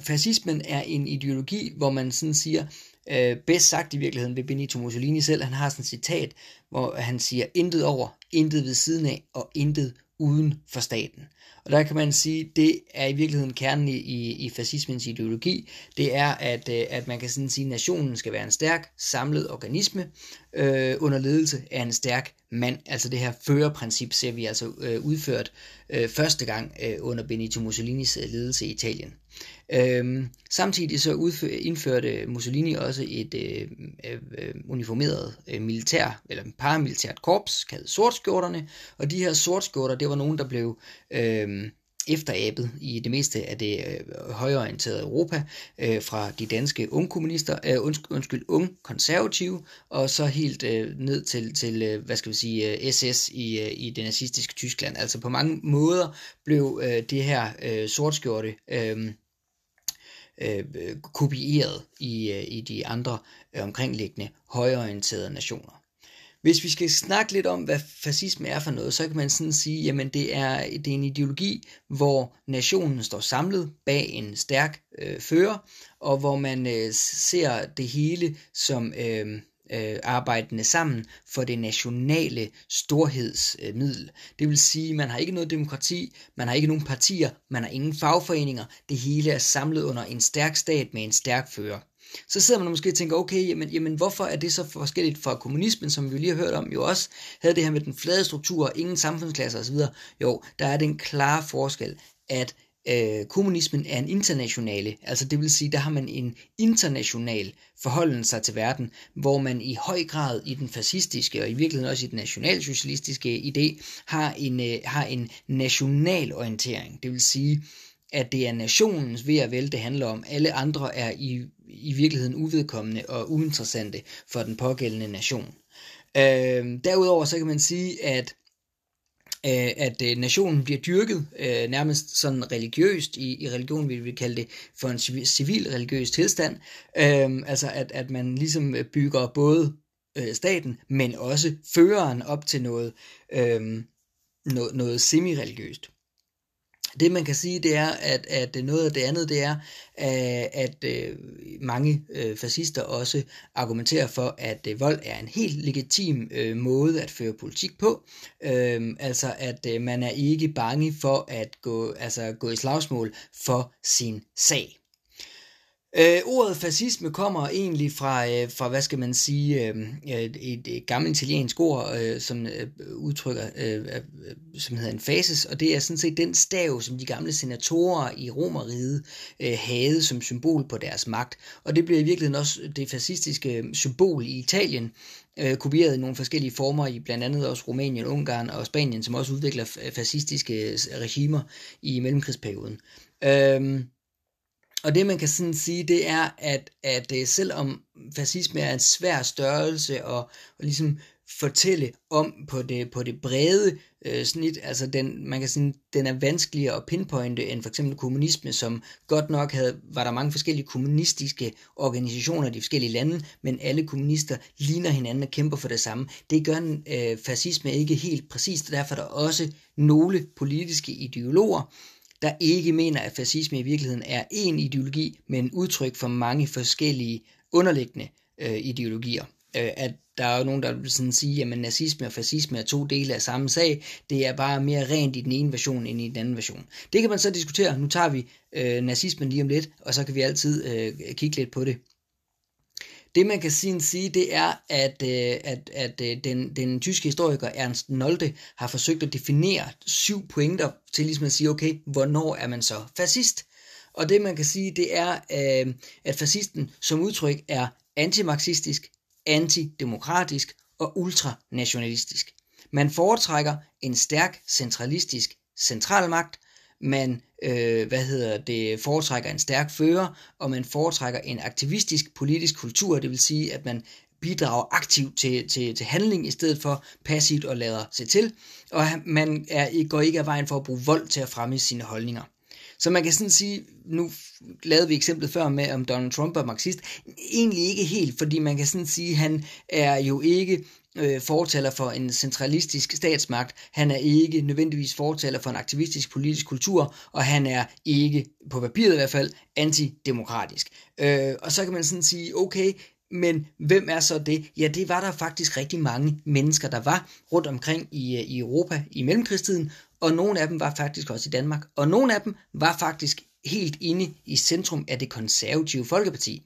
fascismen er en ideologi, hvor man sådan siger, øh, bedst sagt i virkeligheden ved Benito Mussolini selv. Han har sådan et citat, hvor han siger, intet over, intet ved siden af og intet uden for staten. Og der kan man sige, det er i virkeligheden kernen i, i, i fascismens ideologi. Det er, at, øh, at man kan sådan sige, at nationen skal være en stærk, samlet organisme øh, under ledelse af en stærk mand. Altså det her førerprincip ser vi altså øh, udført øh, første gang øh, under Benito Mussolinis ledelse i Italien. Øhm, samtidig så udfør, indførte Mussolini også et øh, øh, øh, uniformeret øh, militær, eller paramilitært korps, kaldet sortskjorterne, og de her sortskjorter, det var nogen, der blev øh, efterabet i det meste af det øh, højorienterede Europa øh, fra de danske ungkommunister, øh, undskyld, undskyld ung konservative, og så helt øh, ned til, til øh, hvad skal vi sige, øh, SS i, øh, i det nazistiske Tyskland. Altså på mange måder blev øh, det her øh, sortskjorte øh, øh, kopieret i, øh, i de andre øh, omkringliggende højorienterede nationer. Hvis vi skal snakke lidt om, hvad fascisme er for noget, så kan man sådan sige, jamen det er, det er en ideologi, hvor nationen står samlet bag en stærk øh, fører, og hvor man øh, ser det hele som øh, øh, arbejdende sammen for det nationale storhedsmiddel. Øh, det vil sige, man har ikke noget demokrati, man har ikke nogen partier, man har ingen fagforeninger, det hele er samlet under en stærk stat med en stærk fører. Så sidder man måske og tænker, okay, jamen, jamen hvorfor er det så forskelligt fra kommunismen, som vi lige har hørt om, jo også havde det her med den flade struktur, ingen samfundsklasser osv. Jo, der er den klare forskel, at øh, kommunismen er en internationale, altså det vil sige, der har man en international forholden sig til verden, hvor man i høj grad i den fascistiske og i virkeligheden også i den nationalsocialistiske idé har en, øh, har en national orientering. Det vil sige, at det er nationens ved at vælge, det handler om. Alle andre er i, i virkeligheden uvedkommende og uinteressante for den pågældende nation. Øh, derudover så kan man sige, at øh, at øh, nationen bliver dyrket øh, nærmest sådan religiøst i, i religion, vi kalde det for en civil religiøs tilstand. Øh, altså at, at man ligesom øh, bygger både øh, staten, men også føreren op til noget, øh, noget, noget semi-religiøst. Det man kan sige, det er, at, at noget af det andet, det er, øh, at, at mange øh, fascister også argumenterer for, at vold er en helt legitim måde at føre politik på. Øhm, altså at man er ikke bange for at gå, altså, gå i slagsmål for sin sag. Øh, ordet fascisme kommer egentlig fra, øh, fra hvad skal man sige, øh, et, et gammelt italiensk ord, øh, som øh, udtrykker, øh, øh, som hedder en fasis, og det er sådan set den stav, som de gamle senatorer i Romeriet øh, havde som symbol på deres magt. Og det bliver i virkeligheden også det fascistiske symbol i Italien, øh, kopieret i nogle forskellige former i blandt andet også Rumænien, Ungarn og Spanien, som også udvikler fascistiske regimer i mellemkrigsperioden. Øh, og det man kan sådan sige, det er, at, at øh, selvom fascisme er en svær størrelse at, at ligesom fortælle om på det, på det brede øh, snit, altså den, man kan sige, den er vanskeligere at pinpointe end for eksempel kommunisme, som godt nok havde, var der mange forskellige kommunistiske organisationer i de forskellige lande, men alle kommunister ligner hinanden og kæmper for det samme. Det gør en øh, fascisme ikke helt præcist, og derfor er der også nogle politiske ideologer, der ikke mener, at fascisme i virkeligheden er én ideologi, men udtryk for mange forskellige underliggende øh, ideologier. Øh, at der er jo nogen, der vil sådan sige, at nazisme og fascisme er to dele af samme sag. Det er bare mere rent i den ene version end i den anden version. Det kan man så diskutere. Nu tager vi øh, nazismen lige om lidt, og så kan vi altid øh, kigge lidt på det. Det man kan sige, det er, at, øh, at, at øh, den, den tyske historiker Ernst Nolde har forsøgt at definere syv pointer til ligesom at sige, okay, hvornår er man så fascist? Og det man kan sige, det er, øh, at fascisten som udtryk er antimarxistisk, antidemokratisk og ultranationalistisk. Man foretrækker en stærk centralistisk centralmagt, man øh, hvad hedder det, foretrækker en stærk fører, og man foretrækker en aktivistisk politisk kultur, det vil sige, at man bidrager aktivt til, til, til handling, i stedet for passivt at lade sig til, og man er, går ikke af vejen for at bruge vold til at fremme sine holdninger. Så man kan sådan sige, nu lavede vi eksemplet før med, om Donald Trump er marxist, egentlig ikke helt, fordi man kan sådan sige, han er jo ikke øh, fortaler for en centralistisk statsmagt, han er ikke nødvendigvis fortaler for en aktivistisk politisk kultur, og han er ikke, på papiret i hvert fald, antidemokratisk. Øh, og så kan man sådan sige, okay, men hvem er så det? Ja, det var der faktisk rigtig mange mennesker, der var rundt omkring i, øh, i Europa i mellemkrigstiden, og nogle af dem var faktisk også i Danmark, og nogle af dem var faktisk helt inde i centrum af det konservative Folkeparti.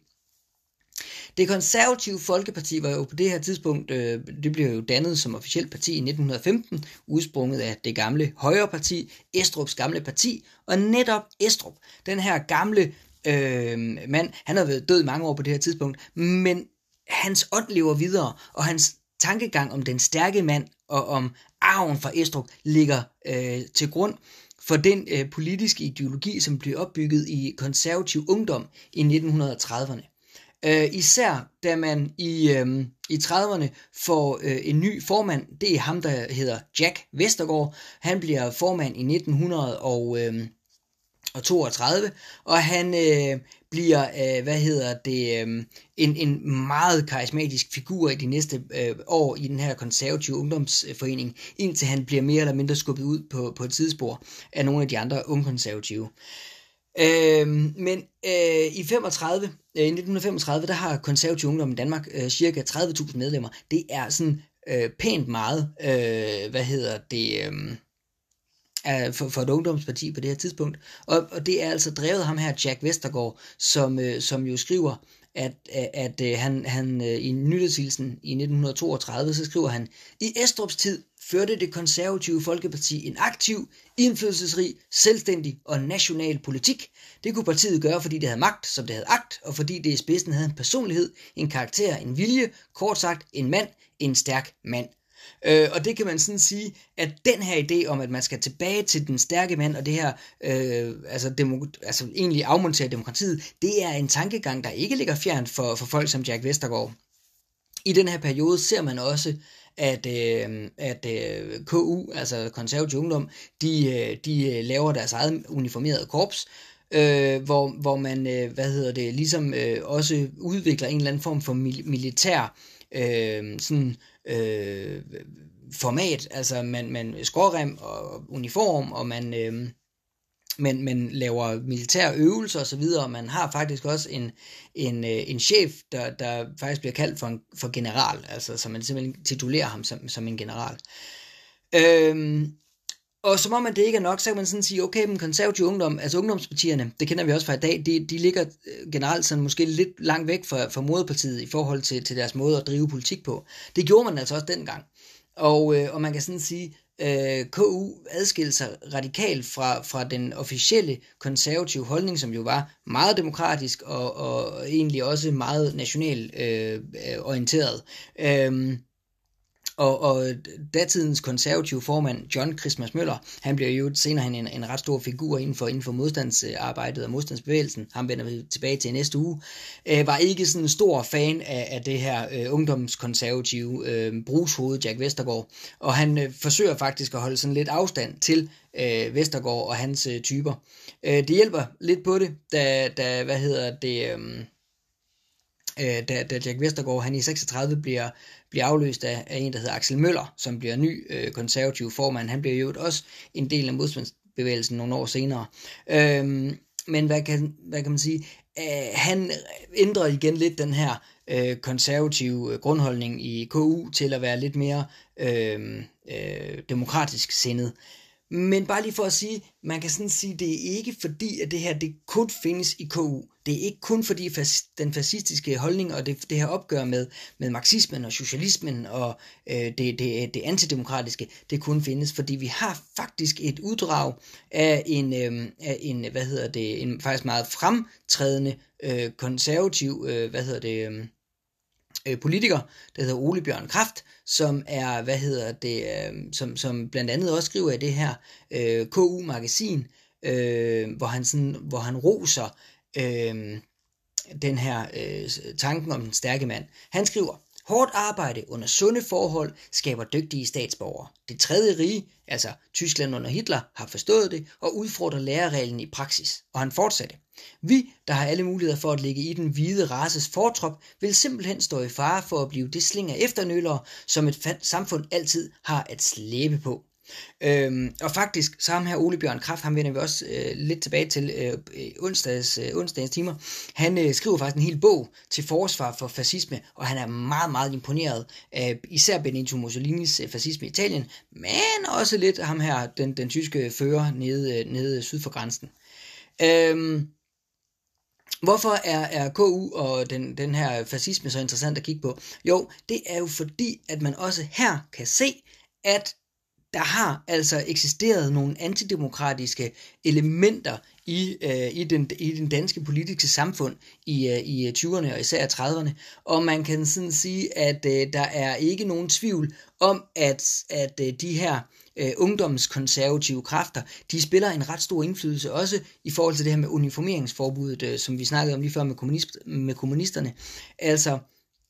Det konservative Folkeparti var jo på det her tidspunkt, øh, det blev jo dannet som officielt parti i 1915, udsprunget af det gamle Højreparti, Estrups gamle parti, og netop Estrup, den her gamle øh, mand, han har været død mange år på det her tidspunkt, men hans ånd lever videre, og hans tankegang om den stærke mand og om arven fra Estrup ligger øh, til grund for den øh, politiske ideologi, som blev opbygget i konservativ ungdom i 1930'erne. Øh, især da man i, øh, i 30'erne får øh, en ny formand, det er ham, der hedder Jack Vestergaard. Han bliver formand i 1900 og, øh, og 32, og han øh, bliver, øh, hvad hedder det, øh, en, en meget karismatisk figur i de næste øh, år i den her konservative ungdomsforening, indtil han bliver mere eller mindre skubbet ud på, på et tidsspor af nogle af de andre ungkonservative. Øh, men øh, i 35, øh, 1935, der har konservativ ungdom i Danmark øh, cirka 30.000 medlemmer. Det er sådan øh, pænt meget, øh, hvad hedder det, øh, for, for et ungdomsparti på det her tidspunkt. Og, og det er altså drevet ham her, Jack Vestergaard, som, øh, som jo skriver, at, at, at øh, han, han øh, i nytårshilsen i 1932, så skriver han, i Estrups tid førte det konservative Folkeparti en aktiv, indflydelsesrig, selvstændig og national politik. Det kunne partiet gøre, fordi det havde magt, som det havde agt, og fordi det i spidsen havde en personlighed, en karakter, en vilje, kort sagt en mand, en stærk mand. Øh, og det kan man sådan sige, at den her idé om, at man skal tilbage til den stærke mand, og det her, øh, altså, demo, altså egentlig afmontere demokratiet, det er en tankegang, der ikke ligger fjernt for, for folk som Jack Vestergaard. I den her periode ser man også, at, øh, at øh, KU, altså konservativ ungdom, de, øh, de øh, laver deres eget uniformerede korps, øh, hvor, hvor man, øh, hvad hedder det, ligesom øh, også udvikler en eller anden form for mil- militær øh, sådan, øh, format, altså man, man skrårem og uniform, og man, øh, man, man laver militære øvelser osv., og man har faktisk også en, en, øh, en chef, der, der faktisk bliver kaldt for, en, for general, altså så man simpelthen titulerer ham som, som en general. Øh, og som om man det ikke er nok, så kan man sådan sige, okay, men konservativ ungdom, altså ungdomspartierne, det kender vi også fra i dag, de, de ligger øh, generelt sådan måske lidt langt væk fra, fra moderpartiet i forhold til, til deres måde at drive politik på. Det gjorde man altså også dengang. Og, øh, og man kan sådan sige, øh, KU adskilte sig radikalt fra, fra den officielle konservative holdning, som jo var meget demokratisk og, og egentlig også meget national øh, øh orienteret. Øh, og, og datidens konservative formand, John Christmas Møller, han bliver jo senere hen en, en ret stor figur inden for, inden for modstandsarbejdet og modstandsbevægelsen. Han vender vi tilbage til næste uge. Øh, var ikke sådan en stor fan af, af det her øh, ungdomskonservative øh, brugshoved, Jack Vestergaard. Og han øh, forsøger faktisk at holde sådan lidt afstand til øh, Vestergaard og hans øh, typer. Øh, det hjælper lidt på det, da, da hvad hedder det... Øh, øh, da, da Jack Vestergaard han i 36 bliver, bliver afløst af, af en, der hedder Axel Møller, som bliver ny øh, konservativ formand. Han bliver jo også en del af modstandsbevægelsen nogle år senere. Øhm, men hvad kan, hvad kan man sige? Øh, han ændrer igen lidt den her øh, konservative øh, grundholdning i KU til at være lidt mere øh, øh, demokratisk sindet. Men bare lige for at sige, man kan sådan sige, det er ikke fordi, at det her det kun findes i KU. Det er ikke kun fordi den fascistiske holdning og det, det her opgør med, med marxismen og socialismen og øh, det, det, det antidemokratiske, det kun findes, fordi vi har faktisk et uddrag af en, øh, af en hvad hedder det, en faktisk meget fremtrædende øh, konservativ, øh, hvad hedder det, øh, øh, politiker, der hedder Ole Bjørn Kraft, som er, hvad hedder det, øh, som, som blandt andet også skriver i det her øh, KU-magasin, øh, hvor, han sådan, hvor han roser øh, den her øh, tanken om den stærke mand. Han skriver, Hårdt arbejde under sunde forhold skaber dygtige statsborgere. Det tredje rige, altså Tyskland under Hitler, har forstået det og udfordrer lærereglen i praksis. Og han fortsatte. Vi, der har alle muligheder for at ligge i den hvide races fortrop, vil simpelthen stå i fare for at blive det slinger efternølere, som et samfund altid har at slæbe på. Øhm, og faktisk, så ham her Ole Bjørn Kraft, ham vender vi også øh, lidt tilbage til øh, onsdags, øh, onsdagens timer. Han øh, skriver faktisk en hel bog til forsvar for fascisme, og han er meget, meget imponeret af især Benito Mussolinis øh, fascisme i Italien, men også lidt ham her, den, den tyske fører nede, øh, nede syd for grænsen. Øhm, Hvorfor er, er KU og den, den her fascisme så interessant at kigge på? Jo, det er jo fordi, at man også her kan se, at der har altså eksisteret nogle antidemokratiske elementer i, øh, i, den, i den danske politiske samfund i, øh, i øh, 20'erne og især 30'erne. Og man kan sådan sige, at øh, der er ikke nogen tvivl om, at, at øh, de her øh, ungdomskonservative kræfter, de spiller en ret stor indflydelse også i forhold til det her med uniformeringsforbuddet, øh, som vi snakkede om lige før med, kommunist, med kommunisterne. Altså,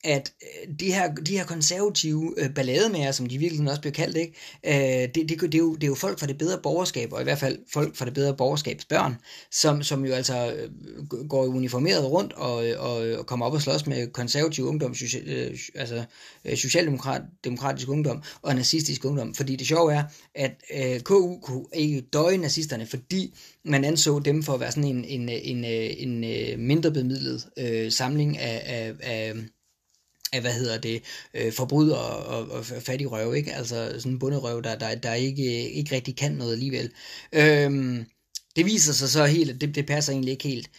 at øh, de her, de her konservative øh, ballademager, som de virkelig også bliver kaldt, ikke? Øh, det, det, det, er jo, det er jo folk fra det bedre borgerskab, og i hvert fald folk fra det bedre borgerskabs børn, som, som jo altså øh, går uniformeret rundt og, og, og kommer op og slås med konservativ ungdom, social, øh, altså øh, socialdemokratisk ungdom og nazistisk ungdom. Fordi det sjove er, at øh, KU kunne ikke døje nazisterne, fordi man anså dem for at være sådan en, en, en, øh, en, en mindre bemidlet øh, samling af, af, af af, hvad hedder det, øh, forbrydere og, og fattig røv, ikke? Altså sådan en bunderøv, der, der, der ikke, ikke rigtig kan noget alligevel. Øhm, det viser sig så helt, at det, det passer egentlig ikke helt.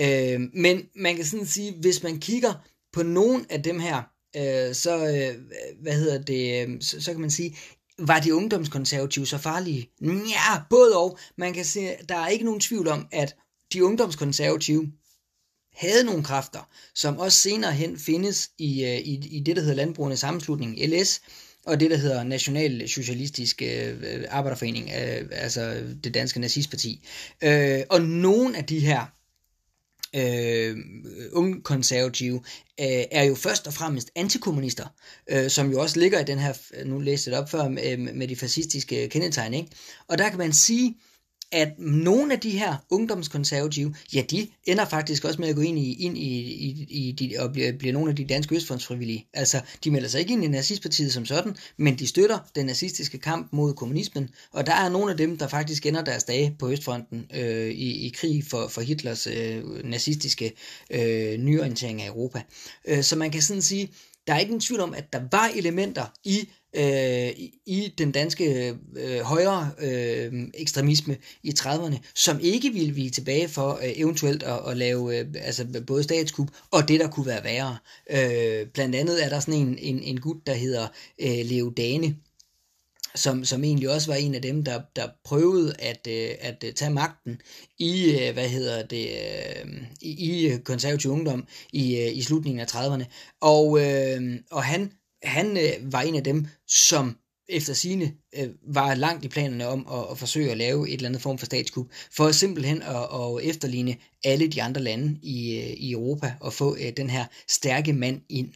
Øhm, men man kan sådan sige, hvis man kigger på nogen af dem her, øh, så, øh, hvad hedder det, øh, så, så kan man sige, var de ungdomskonservative så farlige? Ja, både og. Man kan se, der er ikke nogen tvivl om, at de ungdomskonservative havde nogle kræfter, som også senere hen findes i, øh, i, i det, der hedder Landbrugernes Sammenslutning, LS, og det, der hedder National Socialistisk øh, øh, Arbejderforening, øh, altså det danske nazistparti. Øh, og nogle af de her øh, unge konservative, øh, er jo først og fremmest antikommunister, øh, som jo også ligger i den her, nu læste jeg det op før, med, med de fascistiske kendetegn, ikke? Og der kan man sige, at nogle af de her ungdomskonservative, ja, de ender faktisk også med at gå ind i, ind i, i, i de, og bliver, bliver nogle af de danske Østfondsfrivillige. Altså, de melder sig ikke ind i nazistpartiet som sådan, men de støtter den nazistiske kamp mod kommunismen, og der er nogle af dem, der faktisk ender deres dage på Østfronten øh, i, i krig for, for Hitlers øh, nazistiske øh, nyorientering af Europa. Øh, så man kan sådan sige, der er ikke en tvivl om, at der var elementer i øh, i den danske øh, højre øh, ekstremisme i 30'erne, som ikke ville vige tilbage for øh, eventuelt at, at lave øh, altså både statskup og det, der kunne være værre. Øh, blandt andet er der sådan en, en, en gut, der hedder øh, Leo Dane, som, som egentlig også var en af dem, der, der prøvede at, øh, at tage magten i, øh, hvad hedder det, øh, i, i konservativ ungdom i, øh, i slutningen af 30'erne. Og, øh, og han han øh, var en af dem, som efter sine øh, var langt i planerne om at, at forsøge at lave et eller andet form for statskup, for simpelthen at, at efterligne alle de andre lande i, øh, i Europa og få øh, den her stærke mand ind.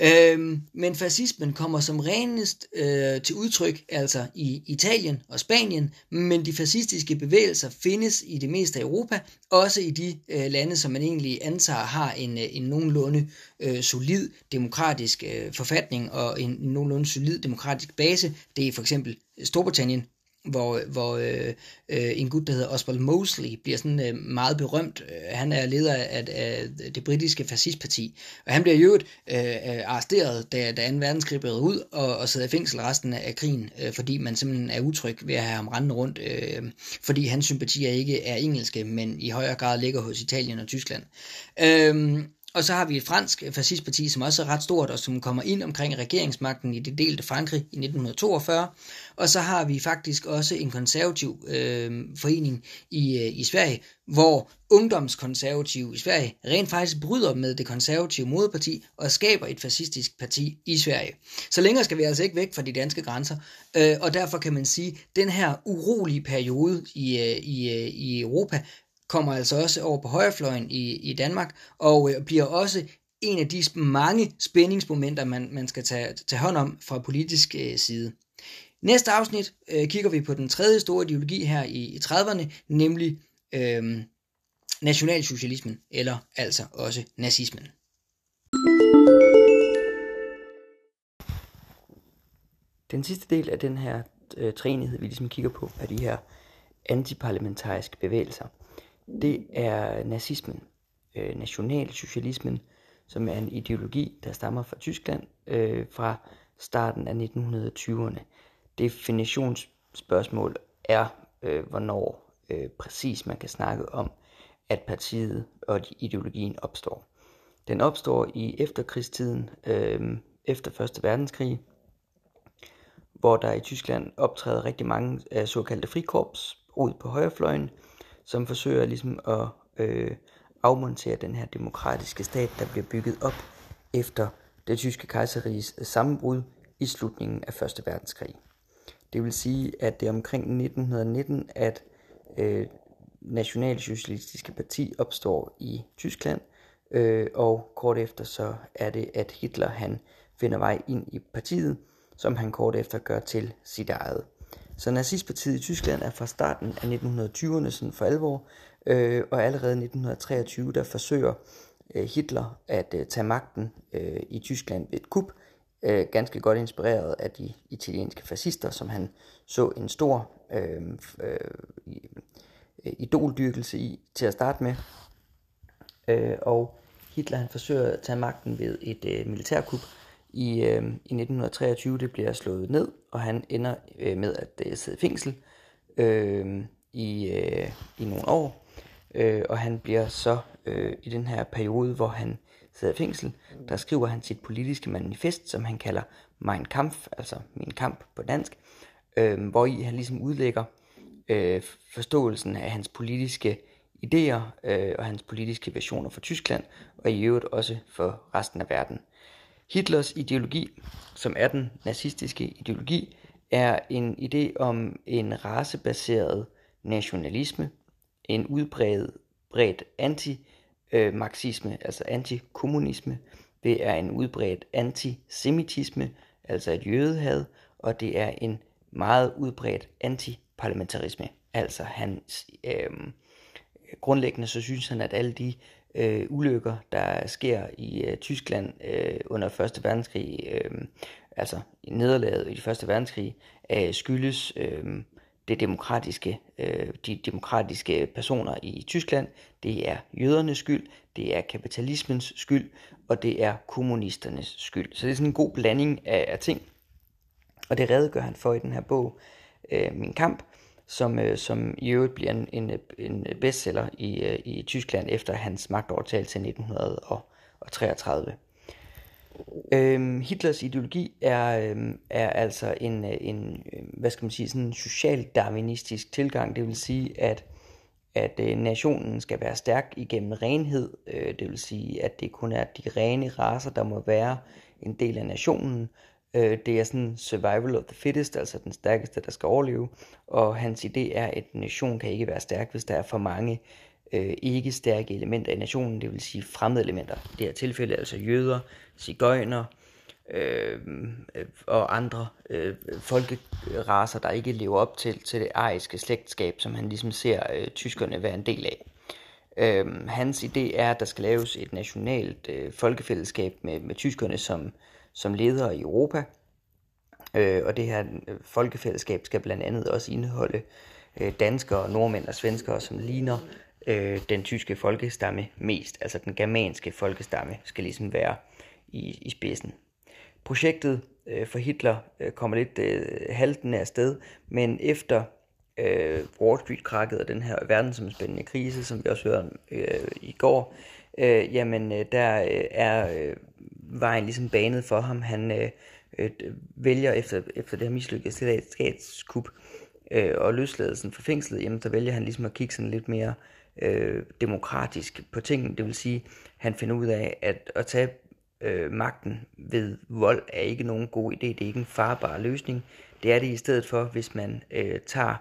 Øhm, men fascismen kommer som renest øh, til udtryk altså i Italien og Spanien, men de fascistiske bevægelser findes i det meste af Europa, også i de øh, lande, som man egentlig antager har en, øh, en nogenlunde øh, solid demokratisk øh, forfatning og en nogenlunde solid demokratisk base. Det er for eksempel Storbritannien, hvor, hvor øh, øh, en gut, der hedder Oswald Mosley, bliver sådan øh, meget berømt. Øh, han er leder af, af det britiske fascistparti, og han bliver jo øh, øh, arresteret, da, da 2. verdenskrig brød ud, og, og sidder i fængsel resten af krigen, øh, fordi man simpelthen er utryg ved at have ham rendende rundt, øh, fordi hans sympatier ikke er engelske, men i højere grad ligger hos Italien og Tyskland. Øh, og så har vi et fransk fascistparti, som også er ret stort, og som kommer ind omkring regeringsmagten i det delte Frankrig i 1942. Og så har vi faktisk også en konservativ øh, forening i, øh, i Sverige, hvor ungdomskonservative i Sverige rent faktisk bryder med det konservative moderparti og skaber et fascistisk parti i Sverige. Så længere skal vi altså ikke væk fra de danske grænser, øh, og derfor kan man sige, at den her urolige periode i, øh, i, øh, i Europa kommer altså også over på højrefløjen i, i Danmark, og øh, bliver også en af de mange spændingsmomenter, man, man skal tage, tage hånd om fra politisk øh, side. Næste afsnit øh, kigger vi på den tredje store ideologi her i, i 30'erne, nemlig øh, nationalsocialismen, eller altså også nazismen. Den sidste del af den her øh, træenighed, vi ligesom kigger på, er de her antiparlamentariske bevægelser det er nazismen, øh, nationalsocialismen, som er en ideologi, der stammer fra Tyskland øh, fra starten af 1920'erne. Definitionsspørgsmål er, øh, hvornår øh, præcis man kan snakke om, at partiet og ideologien opstår. Den opstår i efterkrigstiden, øh, efter 1. verdenskrig, hvor der i Tyskland optræder rigtig mange af såkaldte frikorps ud på højrefløjen, som forsøger ligesom at øh, afmontere den her demokratiske stat, der bliver bygget op efter det tyske kejseriges sammenbrud i slutningen af 1. verdenskrig. Det vil sige, at det er omkring 1919, at øh, Nationalsocialistiske Parti opstår i Tyskland, øh, og kort efter så er det, at Hitler han finder vej ind i partiet, som han kort efter gør til sit eget. Så nazistpartiet i Tyskland er fra starten af 1920'erne sådan for alvor, øh, og allerede i 1923 der forsøger øh, Hitler at øh, tage magten øh, i Tyskland ved et kup, øh, ganske godt inspireret af de italienske fascister, som han så en stor øh, øh, øh, idoldyrkelse i til at starte med. Øh, og Hitler han forsøger at tage magten ved et øh, militærkup i, øh, i 1923. Det bliver slået ned, og han ender øh, med at øh, sidde i fængsel øh, i, øh, i nogle år. Øh, og han bliver så øh, i den her periode, hvor han sidder i fængsel, der skriver han sit politiske manifest, som han kalder Mein Kampf, altså min kamp på dansk, øh, hvor i han ligesom udlægger øh, forståelsen af hans politiske idéer øh, og hans politiske visioner for Tyskland, og i øvrigt også for resten af verden. Hitlers ideologi, som er den nazistiske ideologi, er en idé om en racebaseret nationalisme, en udbredt bredt anti-marxisme, altså antikommunisme. Det er en udbredt antisemitisme, altså et jødehad, og det er en meget udbredt antiparlamentarisme. Altså hans øh, grundlæggende så synes han, at alle de øh, ulykker, der sker i øh, Tyskland øh, under Første Verdenskrig, øh, altså nederlaget i Første Verdenskrig, øh, skyldes øh, det demokratiske, øh, de demokratiske personer i Tyskland. Det er jødernes skyld, det er kapitalismens skyld, og det er kommunisternes skyld. Så det er sådan en god blanding af, af ting. Og det redegør han for i den her bog, øh, Min Kamp, som, øh, som i øvrigt bliver en, en, en bestseller i, øh, i Tyskland efter hans magtovertagelse i 1933. Øhm, Hitlers ideologi er, øhm, er altså en, øh, en, øh, hvad skal man sige, sådan en social-darwinistisk tilgang. Det vil sige, at, at øh, nationen skal være stærk igennem renhed. Øh, det vil sige, at det kun er de rene raser, der må være en del af nationen. Øh, det er sådan survival of the fittest, altså den stærkeste, der skal overleve. Og hans idé er, at en nation kan ikke være stærk, hvis der er for mange øh, ikke stærke elementer i nationen, det vil sige fremmede elementer. I det her tilfælde altså jøder, cigøjner øh, øh, og andre øh, folkeraser, der ikke lever op til, til det ariske slægtskab, som han ligesom ser øh, tyskerne være en del af. Øh, hans idé er, at der skal laves et nationalt øh, folkefællesskab med, med tyskerne som, som ledere i Europa. Øh, og det her øh, folkefællesskab skal blandt andet også indeholde øh, danskere, nordmænd og svenskere, som ligner øh, den tyske folkestamme mest. Altså den germanske folkestamme skal ligesom være i, i spidsen. Projektet øh, for Hitler øh, kommer lidt øh, haltende af sted, men efter øh, Wall Street-krakket og den her verdensomspændende krise, som vi også hørte øh, i går, øh, jamen øh, der øh, er øh, vejen ligesom banet for ham. Han øh, øh, vælger efter, efter det her mislykkede statskup øh, og løsladelsen fra fængslet, jamen der vælger han ligesom at kigge sådan lidt mere øh, demokratisk på tingene. Det vil sige, han finder ud af, at at tage øh, magten ved vold er ikke nogen god idé. Det er ikke en farbar løsning. Det er det i stedet for, hvis man øh, tager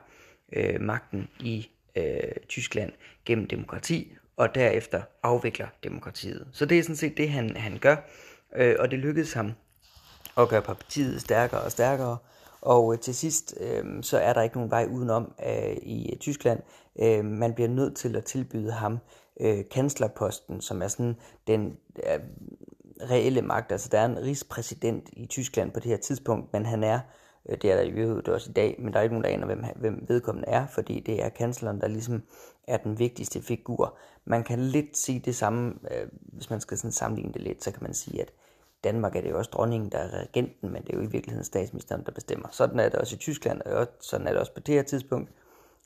øh, magten i øh, Tyskland gennem demokrati, og derefter afvikler demokratiet. Så det er sådan set det, han, han gør, øh, og det lykkedes ham at gøre partiet stærkere og stærkere, og øh, til sidst, øh, så er der ikke nogen vej udenom øh, i øh, Tyskland. Øh, man bliver nødt til at tilbyde ham øh, kanslerposten, som er sådan den øh, reelle magt. Altså der er en rigspræsident i Tyskland på det her tidspunkt, men han er, øh, det er der i øvrigt også i dag, men der er ikke nogen, der aner, hvem, hvem vedkommende er, fordi det er kansleren, der ligesom er den vigtigste figur. Man kan lidt sige det samme, øh, hvis man skal sådan sammenligne det lidt, så kan man sige, at Danmark er det jo også dronningen, der er regenten, men det er jo i virkeligheden statsministeren, der bestemmer. Sådan er det også i Tyskland, og sådan er det også på det her tidspunkt.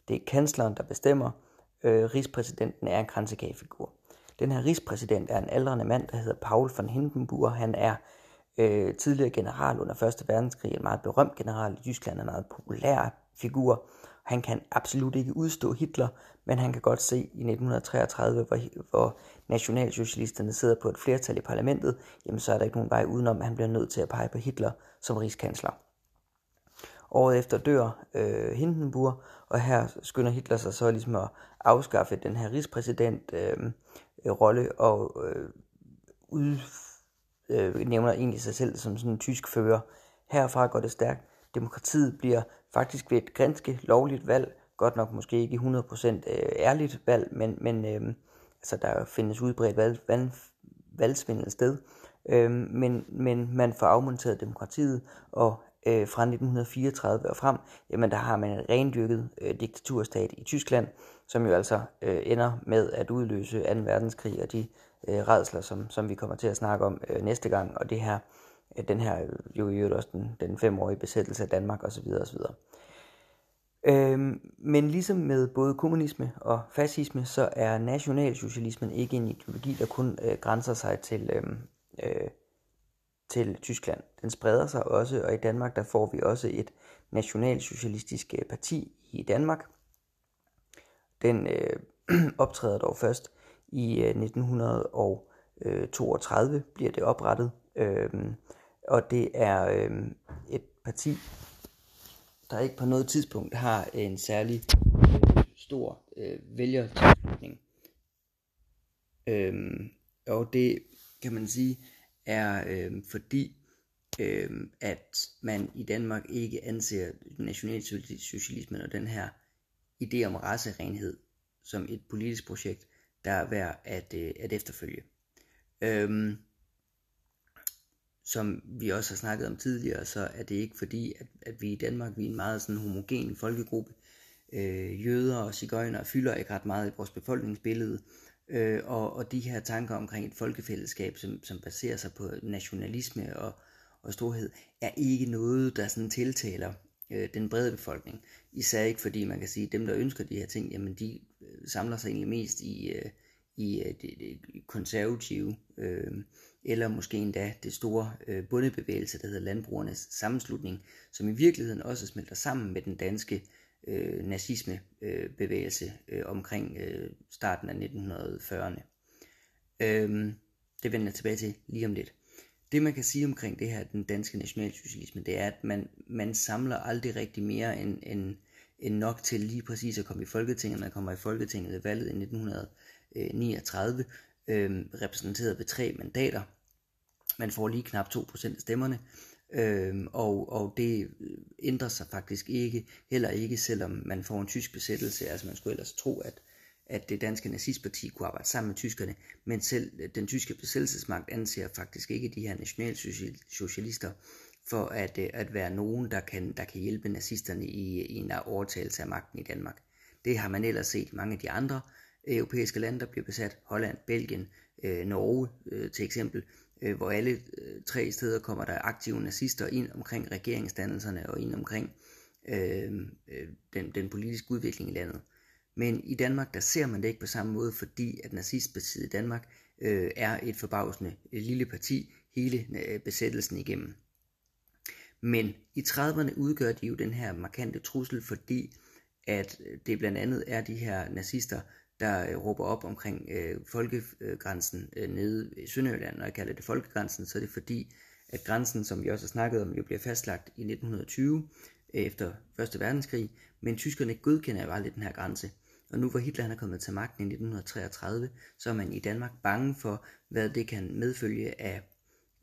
Det er kansleren, der bestemmer. Øh, rigspræsidenten er en kransekagefigur. Den her rigspræsident er en aldrende mand, der hedder Paul von Hindenburg. Han er øh, tidligere general under 1. verdenskrig, en meget berømt general i Tyskland, er meget populær figur. Han kan absolut ikke udstå Hitler, men han kan godt se i 1933, hvor, hvor nationalsocialisterne sidder på et flertal i parlamentet, jamen så er der ikke nogen vej udenom, at han bliver nødt til at pege på Hitler som rigskansler. Året efter dør øh, Hindenburg, og her skynder Hitler sig så ligesom at afskaffe den her rigspræsident-rolle øh, rolle og øh, ud, øh, nævner egentlig sig selv som sådan en tysk fører. Herfra går det stærkt. Demokratiet bliver faktisk ved et ganske lovligt valg, godt nok måske ikke 100% øh, ærligt valg, men, men øh, altså der findes udbredt valg, valg, valgsvindel sted. Øh, men, men man får afmonteret demokratiet, og øh, fra 1934 og frem, jamen der har man en rendyrket øh, diktaturstat i Tyskland, som jo altså øh, ender med at udløse 2. verdenskrig og de øh, redsler, som, som vi kommer til at snakke om øh, næste gang, og det her, den her jo i øvrigt også den, den femårige besættelse af Danmark osv. osv. Øhm, men ligesom med både kommunisme og fascisme, så er nationalsocialismen ikke en ideologi, der kun øh, grænser sig til, øh, øh, til Tyskland. Den spreder sig også, og i Danmark der får vi også et nationalsocialistisk øh, parti i Danmark. Den øh, optræder dog først i øh, 1932, øh, bliver det oprettet, øh, og det er øh, et parti, der ikke på noget tidspunkt har en særlig øh, stor øh, vælgertilslutning. Øhm, og det kan man sige er øh, fordi øh, at man i Danmark ikke anser nationalsocialismen og den her idé om racerenhed som et politisk projekt, der er værd at, øh, at efterfølge. Øhm, som vi også har snakket om tidligere, så er det ikke fordi, at, at vi i Danmark vi er en meget sådan homogen folkegruppe. Øh, jøder og cigøjner fylder ikke ret meget i vores befolkningsbillede, øh, og, og de her tanker omkring et folkefællesskab, som, som baserer sig på nationalisme og, og storhed, er ikke noget, der sådan tiltaler øh, den brede befolkning. Især ikke fordi man kan sige, at dem, der ønsker de her ting, jamen de øh, samler sig egentlig mest i, øh, i øh, det, det konservative, øh, eller måske endda det store øh, bundebevægelse, der hedder Landbrugernes Sammenslutning, som i virkeligheden også smelter sammen med den danske øh, nazismebevægelse øh, øh, omkring øh, starten af 1940'erne. Øh, det vender jeg tilbage til lige om lidt. Det man kan sige omkring det her, den danske nationalsocialisme, det er, at man, man samler aldrig rigtig mere end, end, end nok til lige præcis at komme i Folketinget. Man kommer i Folketinget ved valget i Øh, 39 øh, repræsenteret ved tre mandater. Man får lige knap 2% af stemmerne, øh, og, og det ændrer sig faktisk ikke, heller ikke selvom man får en tysk besættelse. Altså man skulle ellers tro, at, at det danske nazistparti kunne arbejde sammen med tyskerne, men selv øh, den tyske besættelsesmagt anser faktisk ikke de her nationalsocialister for at, øh, at være nogen, der kan, der kan hjælpe nazisterne i, i en overtagelse af magten i Danmark. Det har man ellers set i mange af de andre europæiske lande, der bliver besat. Holland, Belgien, øh, Norge øh, til eksempel, øh, hvor alle øh, tre steder kommer der aktive nazister ind omkring regeringsdannelserne og ind omkring øh, øh, den, den politiske udvikling i landet. Men i Danmark, der ser man det ikke på samme måde, fordi at nazistpartiet i Danmark øh, er et forbavsende øh, lille parti hele øh, besættelsen igennem. Men i 30'erne udgør de jo den her markante trussel, fordi at øh, det blandt andet er de her nazister, der øh, råber op omkring øh, folkegrænsen øh, nede i Sønderjylland. Når jeg kalder det folkegrænsen, så er det fordi, at grænsen, som vi også har snakket om, jo bliver fastlagt i 1920 øh, efter 1. verdenskrig, men tyskerne godkender jo aldrig den her grænse. Og nu hvor Hitler han er kommet til magten i 1933, så er man i Danmark bange for, hvad det kan medfølge af,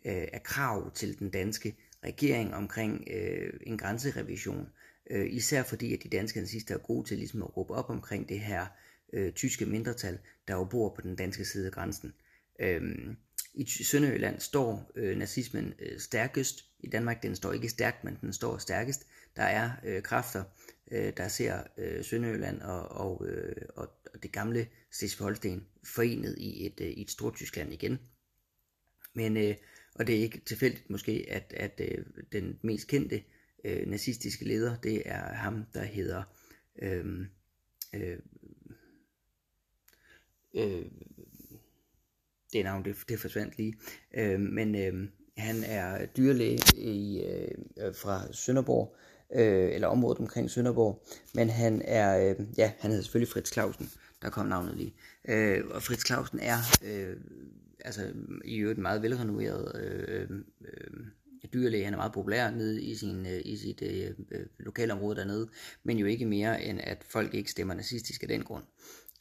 øh, af krav til den danske regering omkring øh, en grænserevision. Øh, især fordi, at de danske nazister er gode til ligesom at råbe op omkring det her øh, tyske mindretal, der jo bor på den danske side af grænsen. Øhm, I Sønderjylland står øh, nazismen øh, stærkest. I Danmark den står ikke stærkt, men den står stærkest. Der er øh, kræfter, øh, der ser øh, Sønderjylland og, og, øh, og, det gamle Slesvig-Holsten forenet i et, øh, i et stort Tyskland igen. Men, øh, og det er ikke tilfældigt måske, at, at øh, den mest kendte øh, nazistiske leder, det er ham, der hedder øhm, øh, øh, øh, det navn, det, det forsvandt lige, øh, men øh, han er dyrlæge i, øh, fra Sønderborg, øh, eller området omkring Sønderborg, men han er, øh, ja, han hedder selvfølgelig Fritz Clausen, der kom navnet lige, øh, og Fritz Clausen er, øh, altså i øvrigt meget velrenommeret øh, øh, dyrlæge, han er meget populær nede i, sin, øh, i sit øh, øh lokalområde dernede, men jo ikke mere end at folk ikke stemmer nazistisk af den grund.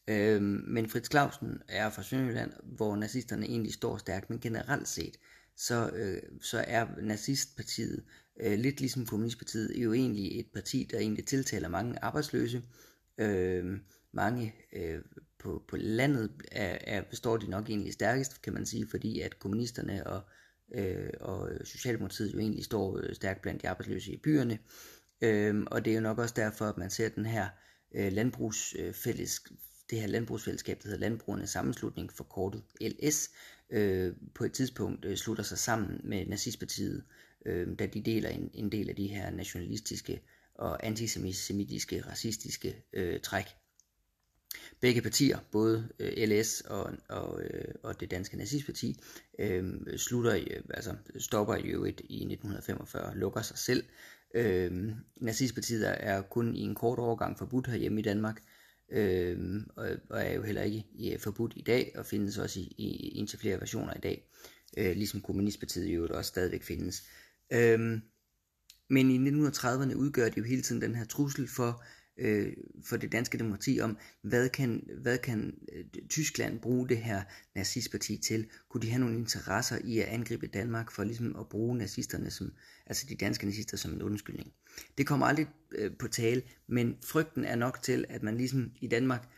Øhm, men Fritz Clausen er fra Sønderjylland, hvor nazisterne egentlig står stærkt, men generelt set, så, øh, så er nazistpartiet, øh, lidt ligesom kommunistpartiet, jo egentlig et parti, der egentlig tiltaler mange arbejdsløse. Øh, mange øh, på, på landet er, er, består de nok egentlig stærkest, kan man sige, fordi at kommunisterne og, øh, og Socialdemokratiet jo egentlig står øh, stærkt blandt de arbejdsløse i byerne. Øh, og det er jo nok også derfor, at man ser den her øh, landbrugsfælles, det her landbrugsfællesskab, der hedder Landbrugernes Sammenslutning, forkortet LS, øh, på et tidspunkt øh, slutter sig sammen med nazistpartiet, øh, da de deler en, en del af de her nationalistiske og antisemitiske, racistiske øh, træk. Begge partier, både øh, LS og, og, øh, og det danske nazistparti, øh, slutter, øh, altså stopper i øvrigt i 1945, lukker sig selv. Øh, nazistpartiet er kun i en kort overgang forbudt herhjemme i Danmark, øh, og, og er jo heller ikke ja, øh, forbudt i dag, og findes også i, i indtil flere versioner i dag, øh, ligesom kommunistpartiet jo også stadigvæk findes. Øh, men i 1930'erne udgør det jo hele tiden den her trussel for øh, for det danske demokrati om, hvad kan, hvad kan øh, Tyskland bruge det her nazistparti til? Kunne de have nogle interesser i at angribe Danmark for ligesom at bruge nazisterne som, altså de danske nazister som en undskyldning? Det kommer aldrig øh, på tale, men frygten er nok til, at man ligesom i Danmark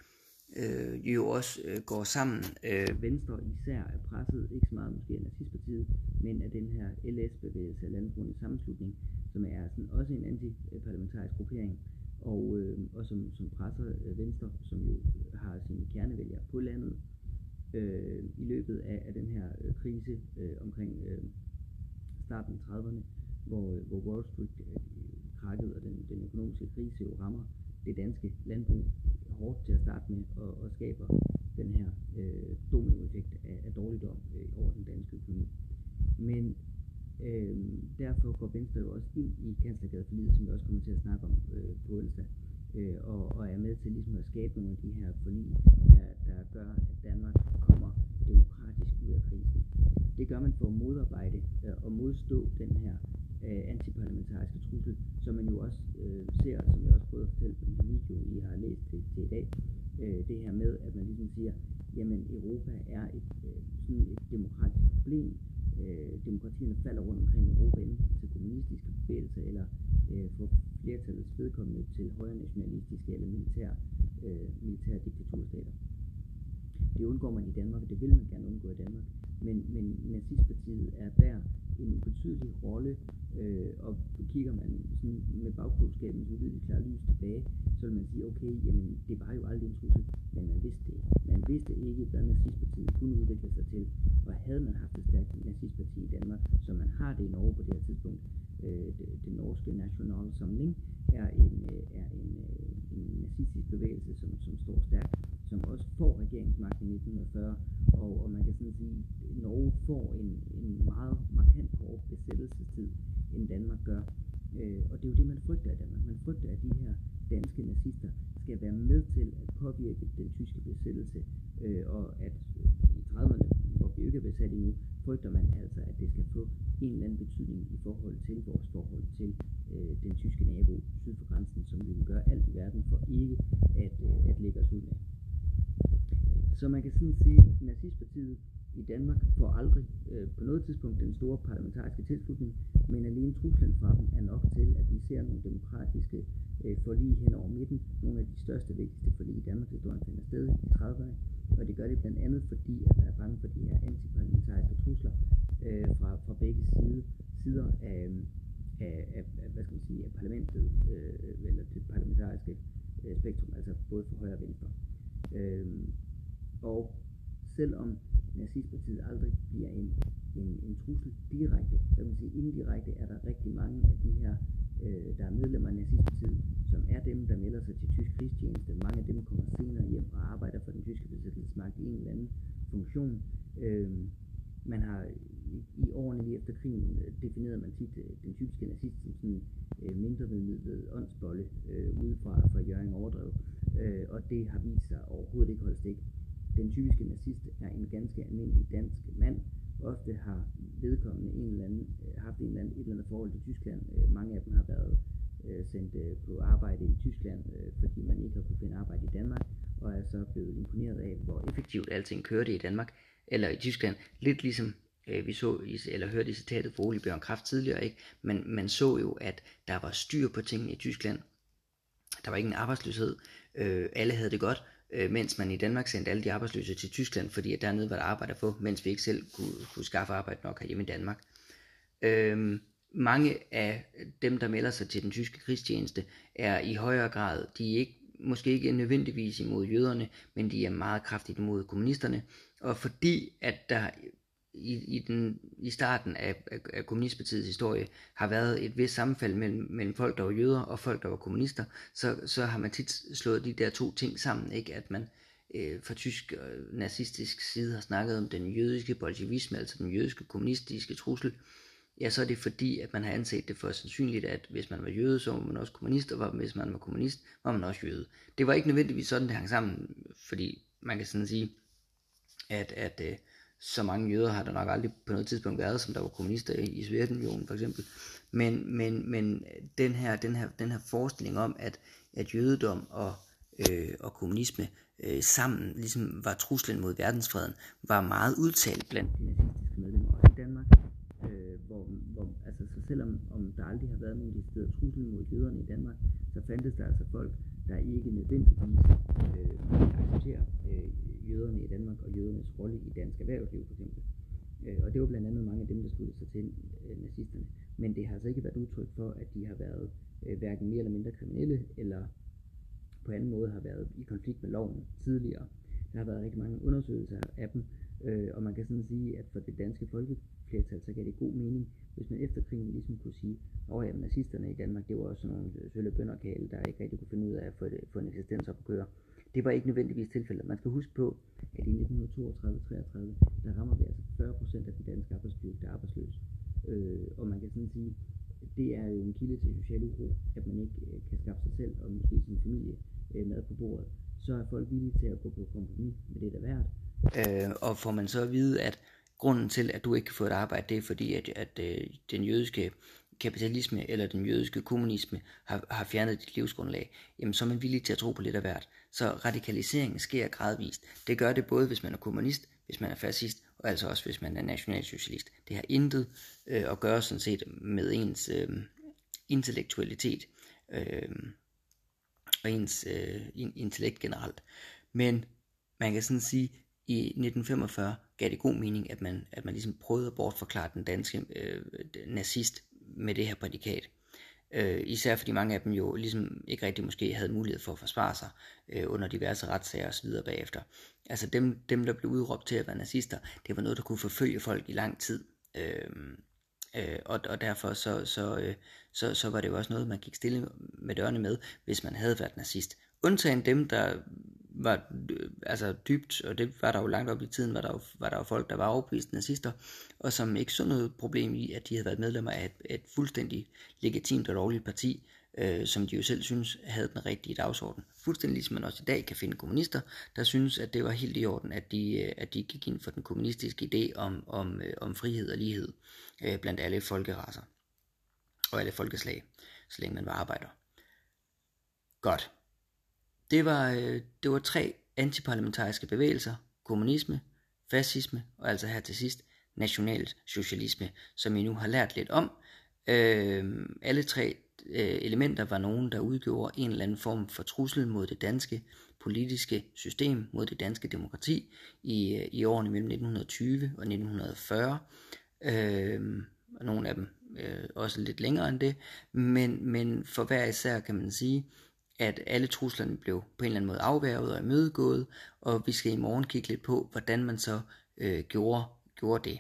øh, jo også øh, går sammen. Øh, Venstre især er presset, ikke så meget måske af nazistpartiet, men af den her LS-bevægelse, Landbrugende Sammenslutning, som er sådan også en antiparlamentarisk gruppering, og, øh, og som, som presser øh, Venstre, som jo har sine kernevælgere på landet, øh, i løbet af, af den her øh, krise øh, omkring øh, starten af 30'erne, hvor, øh, hvor Wall Street øh, krakkede, og den, den økonomiske krise jo rammer det danske landbrug hårdt til at starte med, og, og skaber den her øh, dominoeffekt af, af dårligdom øh, over den danske økonomi. Men Øh, derfor går Venstre jo også ind i kanslergadeforliget, som vi også kommer til at snakke om øh, på onsdag, øh, og, og er med til ligesom at skabe nogle af de her forlig, der, der gør, at Danmark kommer demokratisk ud af krisen. Det gør man for at modarbejde øh, og modstå den her øh, antiparlamentariske trussel, som man jo også øh, ser, som jeg også prøvede at fortælle på den video, I har læst til, til i dag, øh, det her med, at man ligesom siger, jamen Europa er et, øh, sådan et demokratisk problem, øh, demokratierne falder rundt omkring i Europa, enten til kommunistiske bevægelser, eller øh, for flertallets vedkommende til højre nationalistiske eller militære, øh, militære diktaturstater. Det undgår man i Danmark, og det vil man gerne undgå i Danmark. Men, men nazistpartiet er der en betydelig rolle, øh, og kigger man sådan med bagklogskabens uvideligt klare lys tilbage, så vil man sige, okay, jamen det var jo aldrig en trussel, men man vidste det ikke. Man vidste ikke, hvad nazistpartiet kunne udvikle sig til, og havde man haft et stærkt nazistparti i Danmark, som man har det i Norge på det her tidspunkt, øh, det, det norske Nationalsamling er en, øh, er en, øh, en nazistisk bevægelse, som, som står stærkt, som også får regeringsmagten i 1940, og, og man kan sådan sige, at Norge får en, en meget markant hård besættelsestid, end Danmark gør. Øh, og det er jo det, man frygter af Danmark. Man frygter, at de her danske nazister skal være med til at påvirke den tyske besættelse, øh, og at øh, i 30'erne, hvor vi ikke er besat endnu, frygter man altså, at det skal få en eller anden betydning i forhold til vores forhold til øh, den tyske nabo syd for grænsen, som vi vil gøre alt i verden for ikke at, øh, at lægge os ud med. Så man kan sådan sige, at nazistpartiet i Danmark får aldrig øh, på noget tidspunkt den store parlamentariske tilslutning, men alene truslen fra dem er nok til, at vi ser nogle demokratiske øh, forlig hen over midten. Nogle af de største og vigtigste forlig i Danmark historien finder sted i 30'erne, og det gør det blandt andet fordi, at man er bange for de her antiparlamentariske trusler øh, fra, fra begge side, sider af, af, af, af, hvad skal man sige, af parlamentet, øh, eller det parlamentariske øh, spektrum, altså både for højre og venstre. Øh, og selvom nazistpartiet aldrig bliver en, en, en trussel direkte, så man sige indirekte er der rigtig mange af de her, øh, der er medlemmer af nazistpartiet, som er dem, der melder sig til tysk krigstjeneste. Mange af dem kommer senere hjem og arbejder for den tyske besættelsesmagt i en eller anden funktion. Øh, man har i, i årene lige efter krigen øh, defineret man tit øh, den typiske nazist som sådan øh, mindre vedmidlet åndsbolle øh, ude fra, fra Jørgen Overdrev. Øh, og det har vist sig overhovedet ikke holdt stik. Den typiske nazist er en ganske almindelig dansk mand. Ofte har vedkommende en eller anden, øh, haft en eller anden, et eller andet forhold til Tyskland. Øh, mange af dem har været øh, sendt øh, på arbejde i Tyskland, øh, fordi man ikke har kunne finde arbejde i Danmark. og er så blevet imponeret af, hvor effektivt alting kørte i Danmark, eller i Tyskland. Lidt ligesom øh, vi så, eller hørte i citatet fra Ole Bjørn Kraft tidligere, ikke? Men man så jo, at der var styr på tingene i Tyskland. Der var ingen arbejdsløshed. Øh, alle havde det godt, øh, mens man i Danmark sendte alle de arbejdsløse til Tyskland, fordi at dernede var der arbejde at få, mens vi ikke selv kunne, kunne skaffe arbejde nok herhjemme i Danmark. Øh, mange af dem, der melder sig til den tyske krigstjeneste, er i højere grad, de er ikke, måske ikke nødvendigvis imod jøderne, men de er meget kraftigt imod kommunisterne. Og fordi at der i, i, den, i starten af, af, af kommunistpartiets historie har været et vist sammenfald mellem, mellem folk, der var jøder og folk, der var kommunister, så, så har man tit slået de der to ting sammen, ikke? at man øh, fra tysk og nazistisk side har snakket om den jødiske bolsjevisme, altså den jødiske kommunistiske trussel, ja, så er det fordi, at man har anset det for sandsynligt, at hvis man var jøde, så var man også kommunist, og hvis man var kommunist, var man også jøde. Det var ikke nødvendigvis sådan, det hang sammen, fordi man kan sådan sige, at, at øh, så mange jøder har der nok aldrig på noget tidspunkt været, som der var kommunister i, i Sovjetunionen for eksempel. Men, men, men den, her, den, her, den her forestilling om, at, at jødedom og, øh, og kommunisme øh, sammen ligesom var truslen mod verdensfreden, var meget udtalt blandt de nazistiske medlemmer i Danmark. Øh, hvor, hvor, altså, så selvom om der aldrig har været nogen decideret trussel mod jøderne i Danmark, så fandtes der altså folk, der ikke nødvendigvis øh, accepterer øh, jøderne i Danmark og jødernes rolle i dansk erhvervsliv for eksempel. Øh, og det var blandt andet mange af dem, der sluttede sig til øh, nazisterne. Men det har altså ikke været udtryk for, at de har været øh, hverken mere eller mindre kriminelle, eller på anden måde har været i konflikt med loven tidligere. Der har været rigtig mange undersøgelser af dem, øh, og man kan sådan sige, at for det danske folkeflertal, så gav det god mening, hvis man efter krigen ligesom kunne sige, at oh, nazisterne i Danmark, det var også sådan nogle sølle bønderkale, der ikke rigtig kunne finde ud af at få, det, få en eksistens op at køre. Det var ikke nødvendigvis tilfældet. Man skal huske på, at i 1932-33, der rammer vi altså 40% af den danske arbejdsstyrke, der er arbejdsløs. Øh, og man kan sådan sige, det er jo en kilde til social uro, at man ikke øh, kan skaffe sig selv og måske sin familie øh, mad på bordet. Så er folk villige til at gå på kompromis med det, der er værd. Øh, og får man så at vide, at grunden til, at du ikke kan få et arbejde, det er fordi, at, at øh, den jødiske kapitalisme eller den jødiske kommunisme har, har fjernet dit livsgrundlag, jamen så er man villig til at tro på lidt af hvert. Så radikaliseringen sker gradvist. Det gør det både, hvis man er kommunist, hvis man er fascist, og altså også, hvis man er nationalsocialist. Det har intet øh, at gøre sådan set med ens øh, intellektualitet øh, og ens øh, intellekt generelt. Men man kan sådan sige, i 1945 gav det god mening, at man, at man ligesom prøvede at bortforklare den danske øh, nazist med det her prædikat. Øh, især fordi mange af dem jo ligesom ikke rigtig måske havde mulighed for at forsvare sig øh, under diverse retssager osv. bagefter. Altså dem, dem, der blev udråbt til at være nazister, det var noget, der kunne forfølge folk i lang tid. Øh, øh, og, og derfor så, så, øh, så, så var det jo også noget, man gik stille med dørene med, hvis man havde været nazist. Undtagen dem, der var øh, altså dybt, og det var der jo langt op i tiden, var der jo, var der jo folk, der var overbeviste nazister, og som ikke så noget problem i, at de havde været medlemmer af et, et fuldstændig legitimt og lovligt parti, øh, som de jo selv synes havde den rigtige dagsorden. Fuldstændig ligesom man også i dag kan finde kommunister, der synes, at det var helt i orden, at de, øh, at de gik ind for den kommunistiske idé om, om, øh, om frihed og lighed øh, blandt alle folkeraser og alle folkeslag, så længe man var arbejder. Godt. Det var, øh, det var tre antiparlamentariske bevægelser, kommunisme, fascisme og altså her til sidst nationalt socialisme, som I nu har lært lidt om. Øh, alle tre øh, elementer var nogen, der udgjorde en eller anden form for trussel mod det danske politiske system, mod det danske demokrati i, øh, i årene mellem 1920 og 1940. Øh, og nogle af dem øh, også lidt længere end det, men, men for hver især kan man sige, at alle truslerne blev på en eller anden måde afværget og imødegået, og vi skal i morgen kigge lidt på, hvordan man så øh, gjorde, gjorde det.